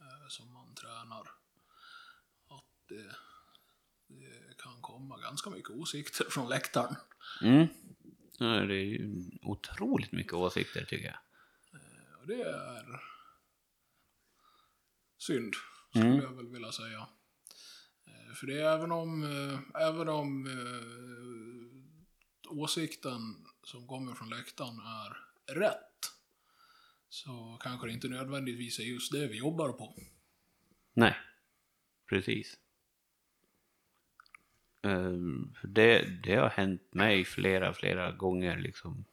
eh, som man tränar. Att det, det kan komma ganska mycket åsikter från läktaren. Mm. Ja, det är ju otroligt mycket åsikter tycker jag. Och det är synd, skulle Mm. jag väl vilja säga. Eh, För det är även om, eh, även om eh, åsikten som kommer från läktaren är rätt, så kanske det inte nödvändigtvis är just det vi jobbar på. Nej, precis. Ehm, det, det har hänt mig flera, flera gånger liksom.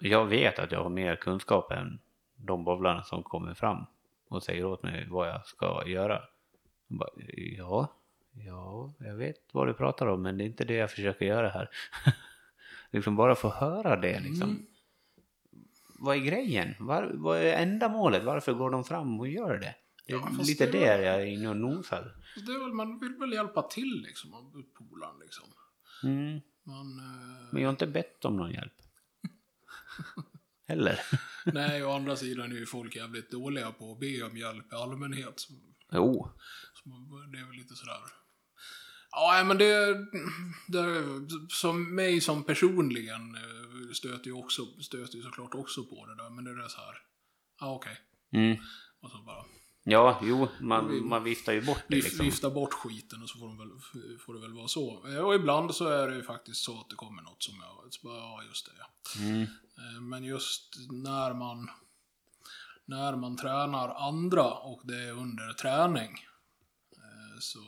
Jag vet att jag har mer kunskap än de bowlarna som kommer fram och säger åt mig vad jag ska göra. Jag bara, ja, ja, jag vet vad du pratar om men det är inte det jag försöker göra här. liksom bara få höra det liksom. Mm. Vad är grejen? Var, vad är ändamålet? Varför går de fram och gör det? Det är Ja, lite det är- jag är inne och nosar. Det är väl, man vill väl hjälpa till liksom, av polaren liksom. Mm. Man, eh, Men jag har inte bett om någon hjälp. Heller. nej, å andra sidan är ju folk jävligt dåliga på att be om hjälp i allmänhet. Så Jo. Så det är väl lite sådär. Ja, men det, det som mig som personligen eh, stöter ju också, stöter ju såklart också på det där, men det är så här. Ja, okej. Mm. Och så bara Ja, jo, man, man viftar ju bort det liksom. vifta bort skiten och så får, de väl, får det väl vara så. Eh, Och ibland så är det ju faktiskt så att det kommer något som jag, så bara, ja just det ja. Mm. Eh, Men just när man, när man tränar andra och det är under träning eh, så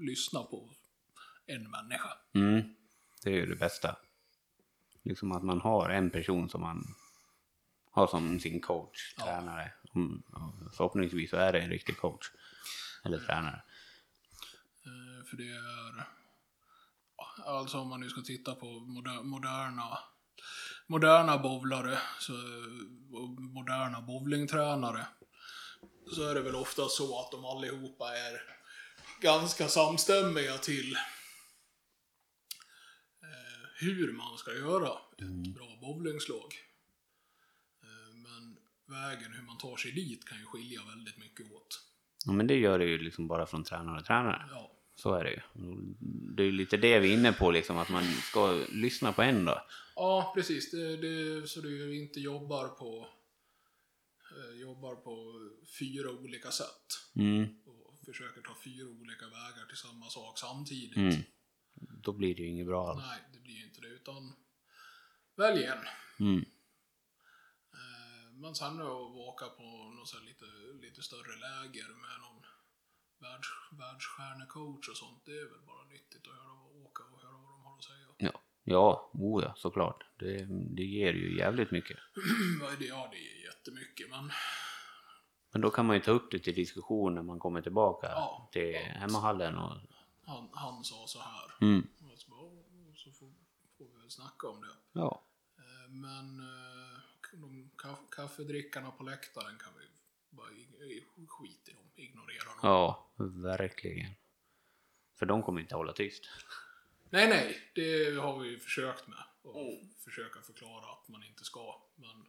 lyssna på en människa. Mm. Det är ju det bästa. Liksom att man har en person som man har som sin coach, Ja. tränare. Mm, förhoppningsvis så är det en riktig coach. Eller tränare. Eh, För det är, alltså om man nu ska titta på moder, moderna moderna bowlare, så, och moderna bowlingtränare, så är det väl ofta så att de allihopa är ganska samstämmiga till hur man ska göra ett bra bowlingslag. Eh, men vägen hur man tar sig dit kan ju skilja väldigt mycket åt. Ja, men det gör det ju liksom bara från tränare och tränare. Ja, Så är det ju. Det är lite det vi är inne på liksom, att man ska lyssna på en då. Ja, precis. Det, det, så du inte jobbar på, eh, jobbar på fyra olika sätt. Mm. Och försöker ta fyra olika vägar till samma sak samtidigt. Mm. Då blir det ju inget bra alls. Nej, det blir ju inte det. Utan välj en. Mm. Men sen att åka på något så lite, lite större läger med någon världs, världsstjärnecoach och sånt. Det är väl bara nyttigt att höra åka och höra vad de har att säga. Ja, ja, oh ja såklart. Det, det ger ju jävligt mycket. Ja, det- är jättemycket, men Men då kan man ju ta upp det till diskussion när man kommer tillbaka Ja. till hemmahallen och... han, han sa så här. Mm. Och så, bara, "Åh", så får, får vi väl snacka om det. Ja. Eh, Men eh, de kaff- kaffedrickarna på läktaren kan vi bara i- i- skit i dem, ignorera dem. Ja, verkligen. För de kommer inte hålla tyst. Nej, nej, det har vi ju försökt med. Och försöka förklara att man inte ska. Men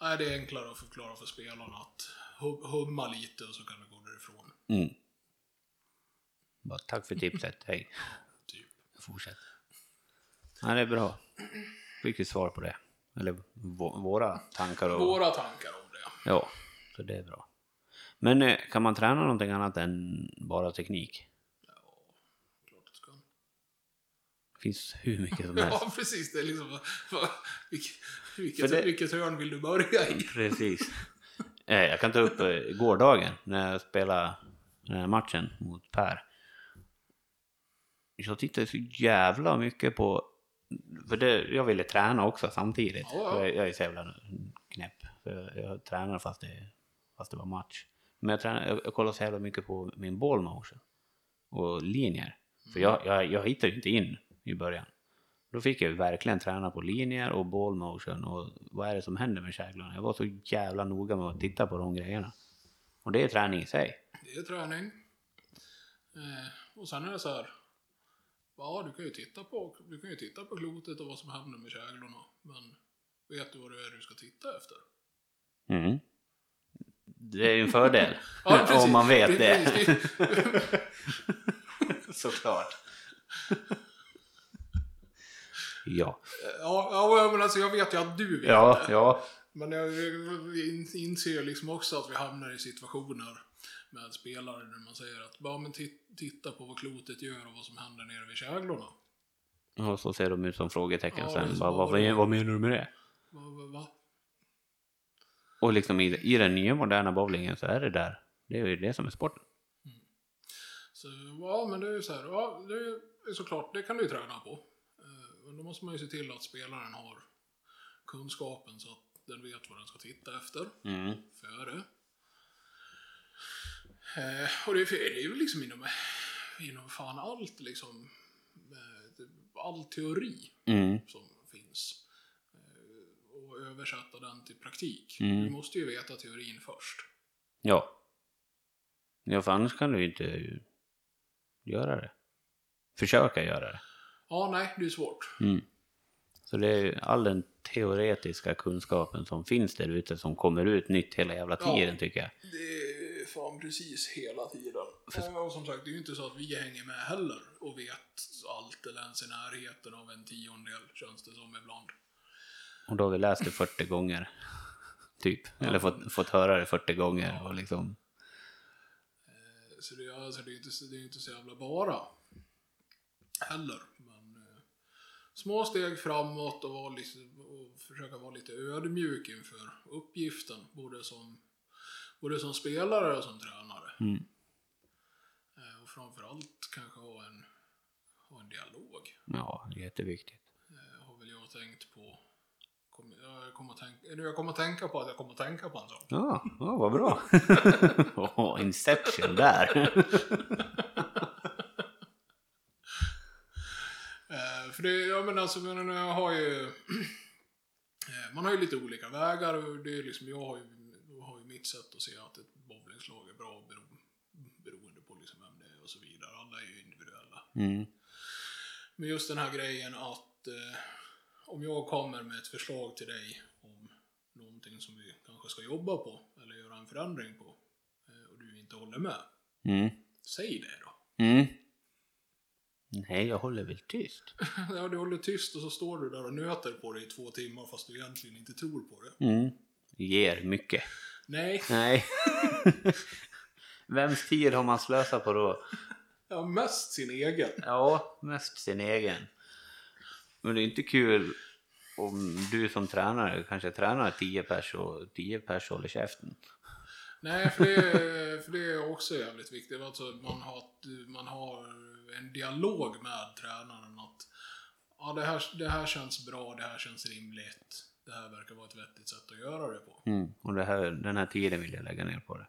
nej, det är enklare att förklara för spelarna att hum- humma lite och så kan vi gå därifrån. Mm. Bara, tack för tipset, hej. Typ. Fortsätt. Ja, det är bra. Fick vi svar på det. Eller vå- våra tankar och... Våra tankar om det. Ja, så det är bra. Men eh, kan man träna någonting annat än bara teknik? Ja, klart det ska. Det finns hur mycket som helst. Ja, precis. Det är liksom... vilket, vilket, det- vilket hörn vill du börja i? Precis. Eh, Jag kan ta upp eh, gårdagen när jag spelade den här matchen mot Per. Jag tittade så jävla mycket på... För det, jag ville träna också samtidigt. Ja, Jag, jag är så jävla knäpp. För jag tränar fast det, fast det var match. Men jag, tränar, jag, jag kollar så jävla mycket på min ball motion. Och linjer. För jag, jag, jag hittade ju inte in i början. Då fick jag verkligen träna på linjer och ball motion och vad är det som händer med käglorna. Jag var så jävla noga med att titta på de grejerna. Och det är träning i sig. Det är träning. Eh, och sen är det så här. Ja, du kan ju titta på, du kan ju titta på klotet och vad som händer med käglorna. Men vet du vad det är du ska titta efter? Mm. Det är ju en fördel. Ja. Om man vet det. Såklart. Ja. Ja, ja men alltså jag vet ju att du vet Ja, det. ja. Men jag in- inser ju liksom också att vi hamnar i situationer med spelare där man säger att bara men tit- titta på vad klotet gör och vad som händer nere vid käglorna. Och så ser de ut som frågetecken Ja, sen. Bara, vad, vad, vad menar du med det? Va, va, va? Och liksom i, i den nya moderna bowlingen så är det där. Det är ju det som är sporten. Så ja, men det är ju så här, ja, det är såklart, det kan du ju träna på. Eh, Men då måste man ju se till att spelaren har kunskapen så att den vet vad den ska titta efter Mm. före. Eh, och det är, ju liksom inom, inom fan allt liksom. eh, All teori Mm. som finns. Eh, och översätta den till praktik. Mm. Du måste ju veta teorin först. Ja. Ja, för annars kan du ju inte göra det. Försöka göra det. Ja, nej, det är svårt. Mm. Så det är ju all den teoretiska kunskapen som finns där ute som kommer ut nytt hela jävla Ja. tiden tycker jag. Det fan precis hela tiden. Eh, Och som sagt, det är ju inte så att vi hänger med heller och vet allt eller ens i närheten av en tiondel känns det som ibland. Och då har vi läst det 40 gånger. Typ. Eller fått, fått höra det 40 gånger och liksom. Eh, Så det, är- alltså, det är inte, det är inte så jävla bara heller. Men eh, små steg framåt och, vara lite, och försöka vara lite ödmjuk inför uppgiften. Både som, både som spelare och som tränare. Mm. Eh, och framförallt kanske ha en, ha en dialog. Ja, jätteviktigt. Eh, har väl jag tänkt på. Kom, jag, kommer tänka, jag kommer tänka på att jag kommer att tänka på en sak. Ja, ja vad bra. Åh, Inception där. Eh, för det, ja men alltså, men jag har ju... man har ju lite olika vägar det är liksom, jag har ju mitt sätt att se att ett bowlingslag är bra bero, beroende på liksom vem det är och så vidare. Alla är ju individuella. Mm. Men just den här grejen att eh, om jag kommer med ett förslag till dig om någonting som vi kanske ska jobba på eller göra en förändring på eh, och du inte håller med, Mm. säg det då. Mm. Nej, jag håller väl tyst. Ja, du håller tyst och så står du där och nöter på det i två timmar fast du egentligen inte tror på det. Mm. Ger mycket. Nej, Nej. Vems tid har man slösat på då? ja, mest sin egen. Ja, mest sin egen. Men det är inte kul om du som tränare kanske tränar 10 pers och 10 pers håller käften. Nej, för det, är- för det är också jävligt viktigt. Alltså, man, har, man har en dialog med tränaren att ja, det, här, det här känns bra, det här känns rimligt. Det här verkar vara ett vettigt sätt att göra det på. Mm. Och det här, den här tiden vill jag lägga ner på det.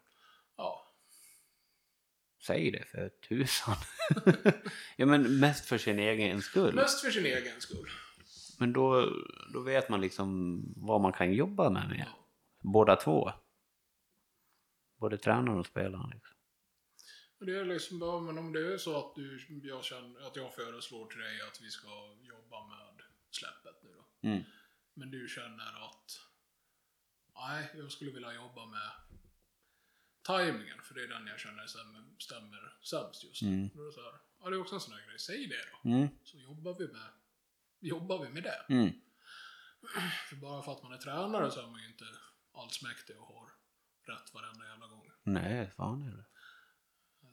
Ja, Säg det för tusan. ja men mest för sin egen skull. mest för sin egen skull. Men då, då vet man liksom vad man kan jobba med med. Ja. Båda två. Både tränaren och spelaren. Liksom. Det är liksom bara, men om det är så att, du, jag känner, att jag föreslår till dig att vi ska jobba med släppet nu då. Mm. Men du känner att nej, jag skulle vilja jobba med tajmingen för det är den jag känner stämmer, stämmer sämst just nu. Mm. Då är det så här, ja det är också en sån här grej, säg det då. Mm. Så jobbar vi med, jobbar vi med det. Mm. För bara för att man är tränare så är man ju inte allsmäktig och har rätt varenda jävla gång. Nej, fan är det.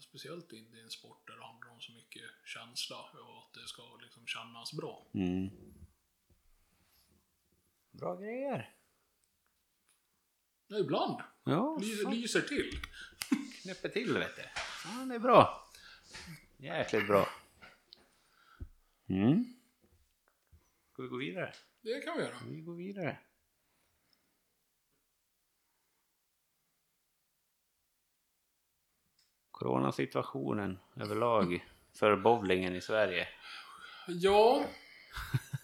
Speciellt inte i en sport där det handlar om så mycket känsla och att det ska liksom kännas bra. Mm. Bra grejer. Ja, ibland. Ja, Ly- lyser till. knäpper till vet du. Ja, det är bra. Jäkligt bra. Mm. Ska vi gå vidare? Det kan vi göra. Vi går vidare. Coronasituationen överlag för bowlingen i Sverige. Ja.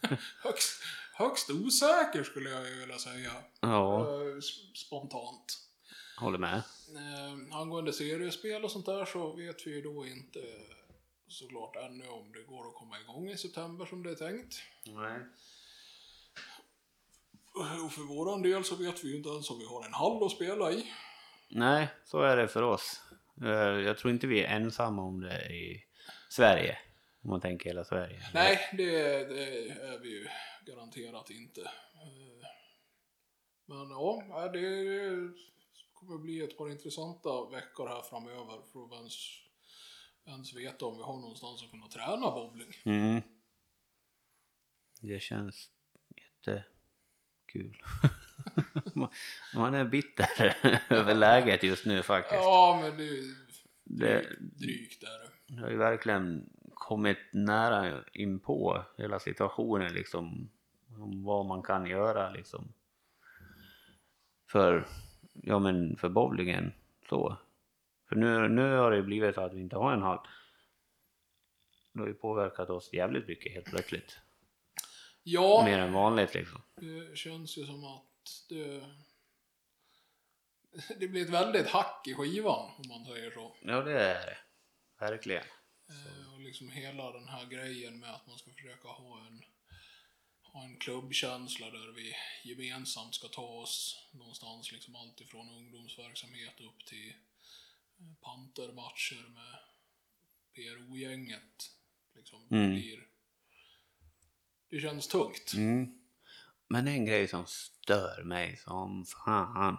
högst, högst osäker skulle jag vilja säga. Ja, Eh, Spontant. håller med. Eh, angående seriespel och sånt där så vet vi ju då inte såklart ännu om det går att komma igång i september som det är tänkt. Nej. Och för våran del så vet vi ju inte ens om vi har en hall att spela i. Nej, så är det för oss. Eh, Jag tror inte vi är ensamma om det i Sverige. Om man tänker hela Sverige. Nej, det, det är vi ju garanterat inte. Eh, Men ja, det kommer bli ett par intressanta veckor här framöver för att ens, ens veta om vi har någonstans att kunna träna bowling. Mm. Det känns jättekul. Man- Man är bitter över läget just nu faktiskt. Ja, men det, det Det, är drygt där. det har ju verkligen kommit nära in på hela situationen liksom. Om vad man kan göra liksom. För, ja men för bowlingen så. För nu, nu har det blivit så att vi inte har en hall. Det har ju påverkat oss jävligt mycket helt plötsligt. Ja, Mer än vanligt liksom. det känns ju som att det, det blir ett väldigt hack i skivan om man säger så. Ja det är det. Verkligen. Eh, Och liksom hela den här grejen med att man ska försöka ha en, ha en klubbkänsla där vi gemensamt ska ta oss någonstans, liksom allt ifrån ungdomsverksamhet upp till eh, pantermatcher med PRO-gänget. Liksom, Mm. blir, det känns tungt. Mm. Men en grej som stör mig som fan.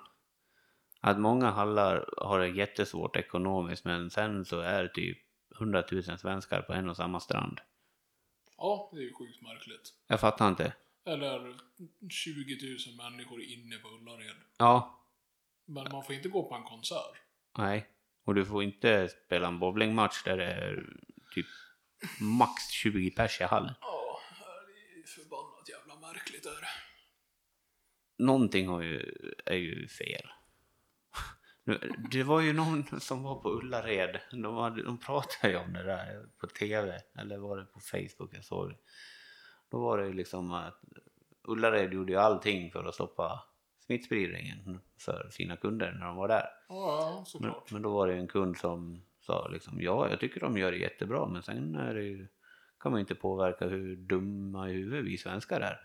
Att många hallar har det jättesvårt ekonomiskt men sen så är det typ 100 000 svenskar på en och samma strand. Ja, det är ju sjukt märkligt. Jag fattar inte. Eller 20 000 människor inne på Ullared. Ja, Men man får inte gå på en konsert. nej. Och du får inte spela en bowlingmatch där det är typ max 20 pers i hall. Ja, det är förbannat jävla märkligt är det. Någonting har ju, är ju fel. Det var ju någon som var på Ullared. De, hade, de pratade ju om det där på tv. Eller var det på Facebook jag såg det. Då var det ju liksom att Ullared gjorde ju allting för att stoppa smittspridningen för sina kunder när de var där. Ja, Men, men då var det en kund som sa liksom ja, jag tycker de gör det jättebra men sen är det ju, kan man ju inte påverka hur dumma i huvudet vi svenskar är.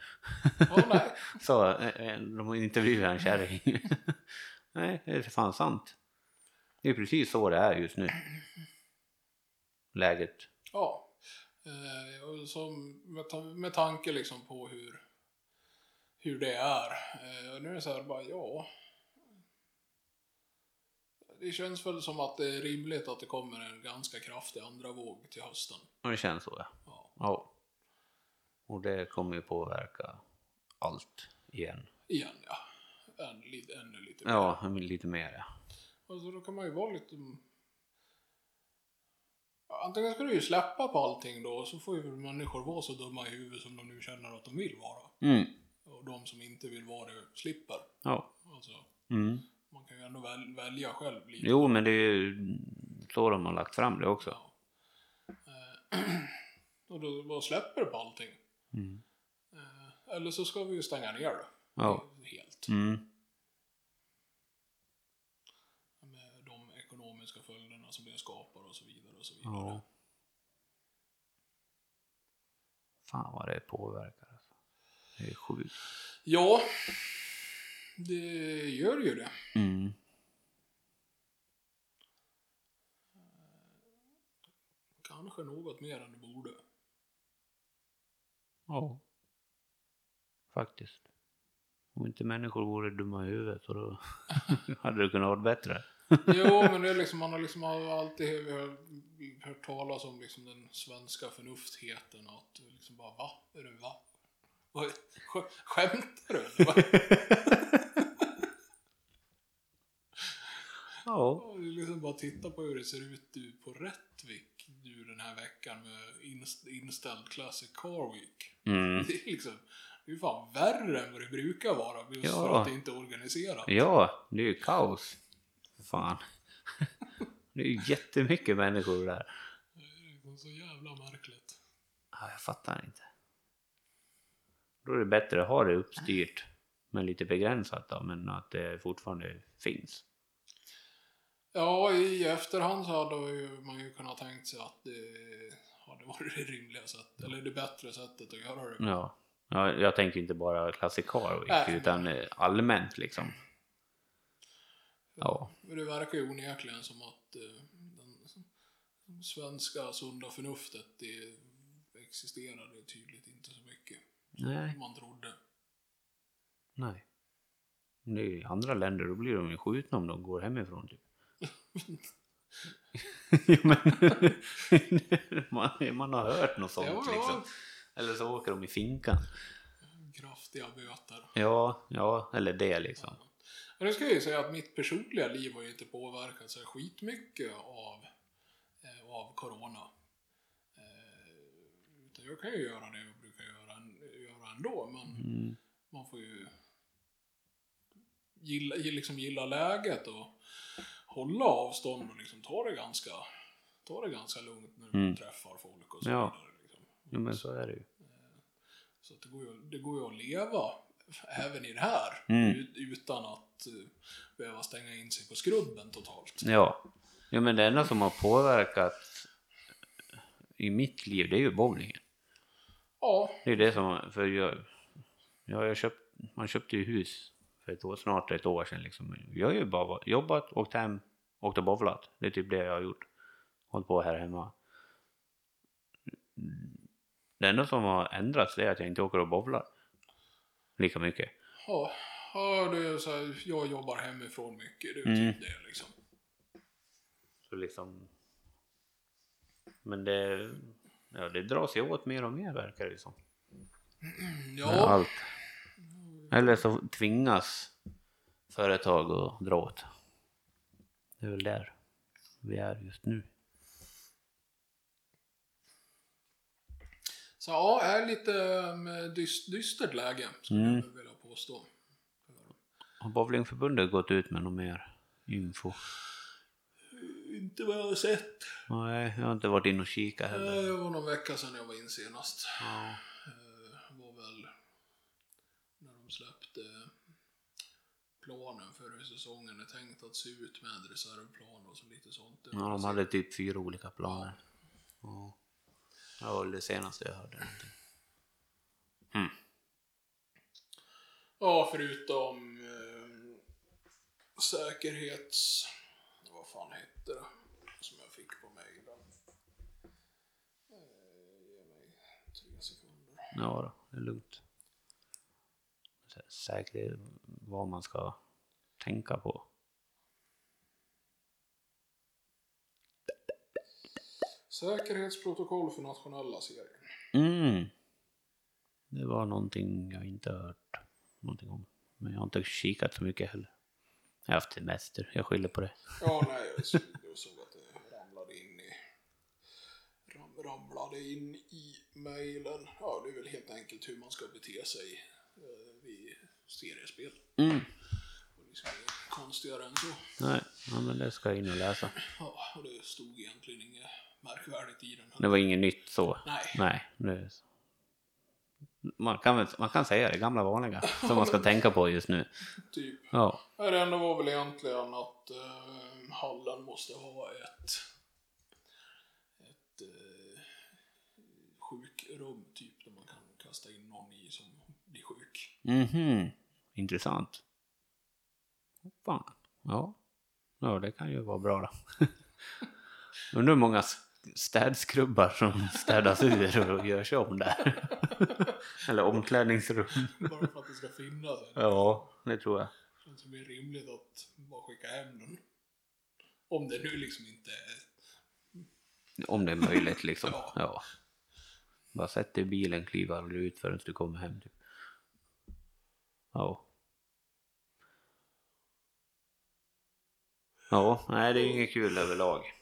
Nej. Så eh, eh, de intervjuade en kärring. Nej, det är fan sant. Det är precis så det är just nu. Läget. Ja. Eh, som, med, ta- med tanke liksom på hur, hur det är. Eh, och nu är det så här bara, ja. Det känns väl som att det är rimligt att det kommer en ganska kraftig andra våg till hösten. Och det känns så ja. Ja. ja. Och det kommer ju påverka allt igen. Igen ja. Än, lite, ännu lite mer. Ja, lite mer ja. Alltså då kan man ju vara lite... Ja, Antingen ska du ju släppa på allting då, så får ju människor vara så dumma i huvudet som de nu känner att de vill vara. Mm. Och de som inte vill vara det slipper. Ja. Alltså, Mm. man kan ju ändå väl, välja själv lite. Jo, men det är ju så de har lagt fram det också. Eh, och då bara släpper på allting. Mm. Eh, Eller så ska vi ju stänga ner det. Ja. Helt. Mm. Med de ekonomiska följderna som det skapar och så vidare och så vidare. Ja. Fan vad det påverkar alltså. Det är sjukt. Ja, det gör ju det. Mm. Kanske något mer än det borde. Ja. Faktiskt. Om inte människor vore dumma i huvudet så då hade det kunnat vara bättre. Jo, men det är liksom, man har liksom alltid hört, hört talas om liksom den svenska förnuftheten. Att liksom bara, va? Är det va? Vad- Skämtar du? Ja. Och det är liksom bara titta på hur det ser ut du på Rättvik nu den här veckan med inst- inställd Classic Car Week. Mm. Det är liksom, det är fan värre än vad det brukar vara just Ja. för att det inte är organiserat. Ja, det är ju kaos. Fan. Det är ju jättemycket människor där. Det är liksom så jävla märkligt. Ja, jag fattar inte. Då är det bättre att ha det uppstyrt men lite begränsat då, men att det fortfarande finns. Ja, i efterhand så hade ju man ju kunnat tänkt sig att det hade varit det rimliga sättet, eller det bättre sättet att göra det. Ja. ja jag tänker inte bara Nej. utan eh, allmänt liksom. Ja. Men det verkar ju onekligen som att eh, den, svenska sunda förnuftet det existerade tydligt inte så mycket. Nej, som Man trodde. nej. Det i andra länder, då blir de ju skjutna om de går hemifrån typ. ja, men, man, man har hört något sånt Ja, ja. liksom. Eller så åker de i finkan. Kraftiga böter. Ja, ja, eller det liksom. Men nu ska jag ju säga att mitt personliga liv har ju inte påverkats så skitmycket av, eh, av corona. Eh, utan jag kan ju göra det jag brukar göra, göra ändå, men Mm. man får ju gilla, liksom gilla läget och hålla avstånd och liksom ta det ganska, ta det ganska lugnt när Mm. träffar folk och så Ja. vidare. Liksom. Ja, men så är det ju. Så att det, går ju, det går ju att leva även i det här Mm. ut- utan att uh, behöva stänga in sig på skrubben totalt. Ja. ja, men det enda som har påverkat i mitt liv, det är ju bowlingen. Ja, Det är det som, för jag, jag har köpt, man köpte ju hus för ett år, snart ett år sedan liksom. Jag har ju bara jobbat, åkt hem, åkt och bowlat. Det är typ det jag har gjort. Hållit på här hemma. Det enda som har ändrats är att jag inte åker och bowlar lika mycket. ja, ja det är så här, jag jobbar hemifrån mycket, det är Mm. typ det liksom. Så liksom... Men det, ja, det dras ju åt mer och mer verkar det som. Med Ja, Allt. Eller så tvingas företag att dra åt. Det är väl där vi är just nu. Så ja, är lite um, dyst, dystert läge, skulle Mm. jag vilja påstå. Har bowlingförbundet gått ut med någon mer info? Inte vad jag har sett. Nej, jag har inte varit inne och kikat heller. Det var någon vecka sedan jag var in senast. Ja. Eh, var väl när de släppte planen för hur säsongen är tänkt att se ut med reservplan och så lite sånt. ja, de hade typ fyra olika planer. Ja. Det var det senaste jag hörde. någonting. Ja, förutom eh, säkerhets... Vad fan hette det? Som jag fick på mejlen. Eh, ge mig tre sekunder. Ja då, det är lugnt. Säkert vad man ska tänka på. Säkerhetsprotokoll för nationella serien. Mm. Det var någonting jag inte hört någonting om. Men jag har inte kikat så mycket heller. Jag har haft semester, jag skyller på det. Ja, nej, jag såg, jag såg att det ramlade in i... Ram, ramlade in i mejlen. Ja, det är väl helt enkelt hur man ska bete sig eh, vid seriespel. Mm. Och det är inget konstigare än så. Nej, ja, men det ska jag in och läsa. Ja, och det stod egentligen inget märkvärdigt i den. Det var inget nytt så. Nej. Nej, så. Man kan, väl, man kan säga det gamla vanliga som man ska tänka på just nu. Typ. Ja, Det enda var väl egentligen att eh, hallen måste ha ett, ett eh, sjukrum typ där man kan kasta in någon i som blir sjuk. mhm, intressant. Fan, ja. Ja, det kan ju vara bra då. Undrar hur många städskrubbar som städas ur och görs om där. Eller omklädningsrum. Bara för att det ska finnas en. Ja, det tror jag. Känns det är rimligt att bara skicka hem den. Om det nu liksom inte är... Om det är möjligt liksom. Ja. Ja. Bara sätt dig i bilen, kliv aldrig ut förrän du kommer hem. Typ. Ja. Ja, nej det är inget kul överlag.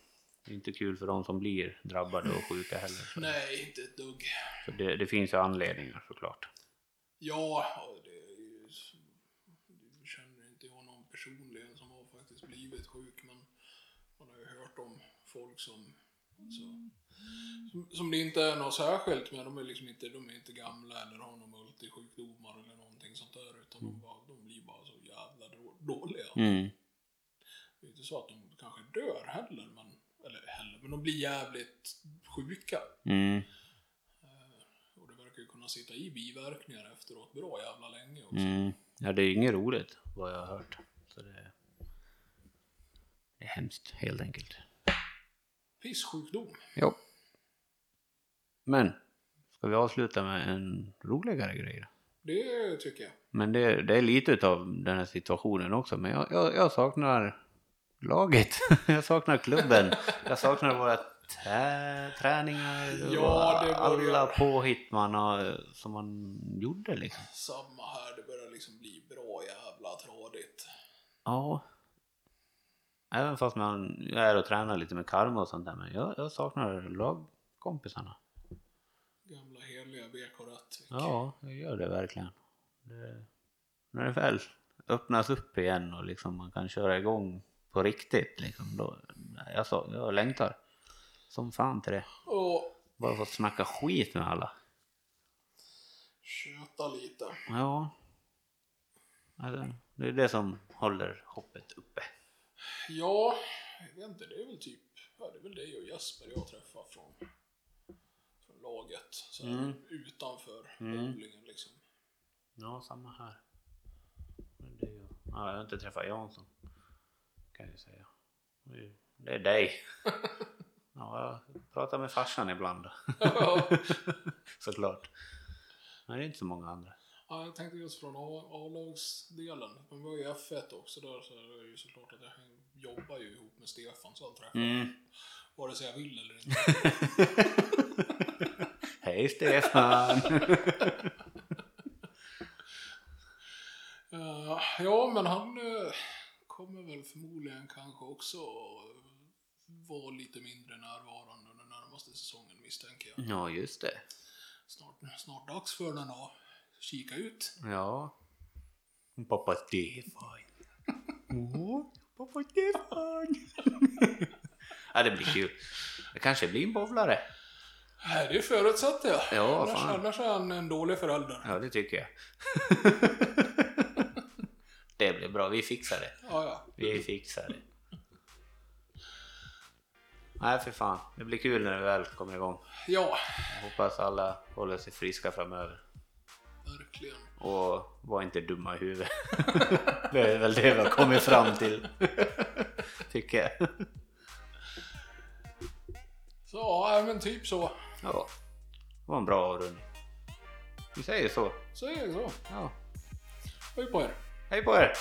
Det är inte kul för de som blir drabbade och sjuka heller. Nej, inte ett dugg. Så det, det finns ju anledningar såklart. Ja, det. Nu känner inte jag någon personligen som har faktiskt blivit sjuk, men man har ju hört om folk som... Alltså, som, som det inte är något särskilt med. De är liksom inte, de är inte gamla eller har någon multisjukdomar eller någonting sånt där. Utan de, bara, de blir bara så jävla då- dåliga. Mm. Det är inte så att de kanske dör heller, men... De blir jävligt sjuka. Mm. Och det verkar ju kunna sitta i biverkningar efteråt bra jävla länge också. Mm. Ja, det är inget roligt vad jag har hört. Så det, det är hemskt helt enkelt. Pisssjukdom. Ja. Men Ska vi avsluta med en roligare grej då? Det tycker jag. Men det, det är lite utav den här situationen också. Men jag, jag, jag saknar laget. jag saknar klubben. Jag saknar våra trä, träningar. Ja, och det alla påhitt man har, som man gjorde liksom. Samma här, det börjar liksom bli bra jävla tradigt. Ja. Även fast man är och tränar lite med karma och sånt där. Men jag, jag saknar lagkompisarna. Gamla heliga BK Rättvik. Ja, jag gör det verkligen. Det, när det väl öppnas upp igen och liksom man kan köra igång på riktigt liksom, då, jag, så, jag längtar som fan till det. Och Bara få snacka skit med alla. köta lite. Ja. Alltså, det är det som håller hoppet uppe. Ja, jag vet inte, det är väl typ, ja, det är väl dig och Jesper jag träffar från, från laget. Så Mm. utanför Mm. liksom. Ja, samma här. Men det är ju, ja, jag har inte träffat Jansson. Kan jag ju säga. Det är- dig. Ja, jag pratar med farsan ibland. Såklart. Men det är inte så många andra. Ja, jag tänkte just från A-lagsdelen. Men vi var ju F1 också där så är det ju såklart att jag jobbar ju ihop med Stefan så han träffar Mm. vare sig jag vill eller inte. Hej Stefan! Eh, ja, men han eh, kommer väl förmodligen kanske också vara lite mindre närvarande under närmaste säsongen misstänker jag. ja, just det. Snart, snart dags för den att kika ut. Ja. Pappa Stefan. Åh, pappa Stefan. ja, det blir kul. Det kanske blir en bowlare. Nej, det förutsätter jag. Ja, annars, fan. annars är han en dålig förälder. Ja, det tycker jag. det blir bra. Vi fixar det. Ja, ja. Vi fixar det. Nej, för fan. Det blir kul när det väl kommer igång. Ja, Jag hoppas alla håller sig friska framöver. verkligen. Och var inte dumma i huvudet. det är väl det vi har kommit fram till. Tycker jag. Så, ja, men typ så. Ja, det var en bra avrundning. Vi säger så. Det så. Ja. Hej på er. Hey, boy.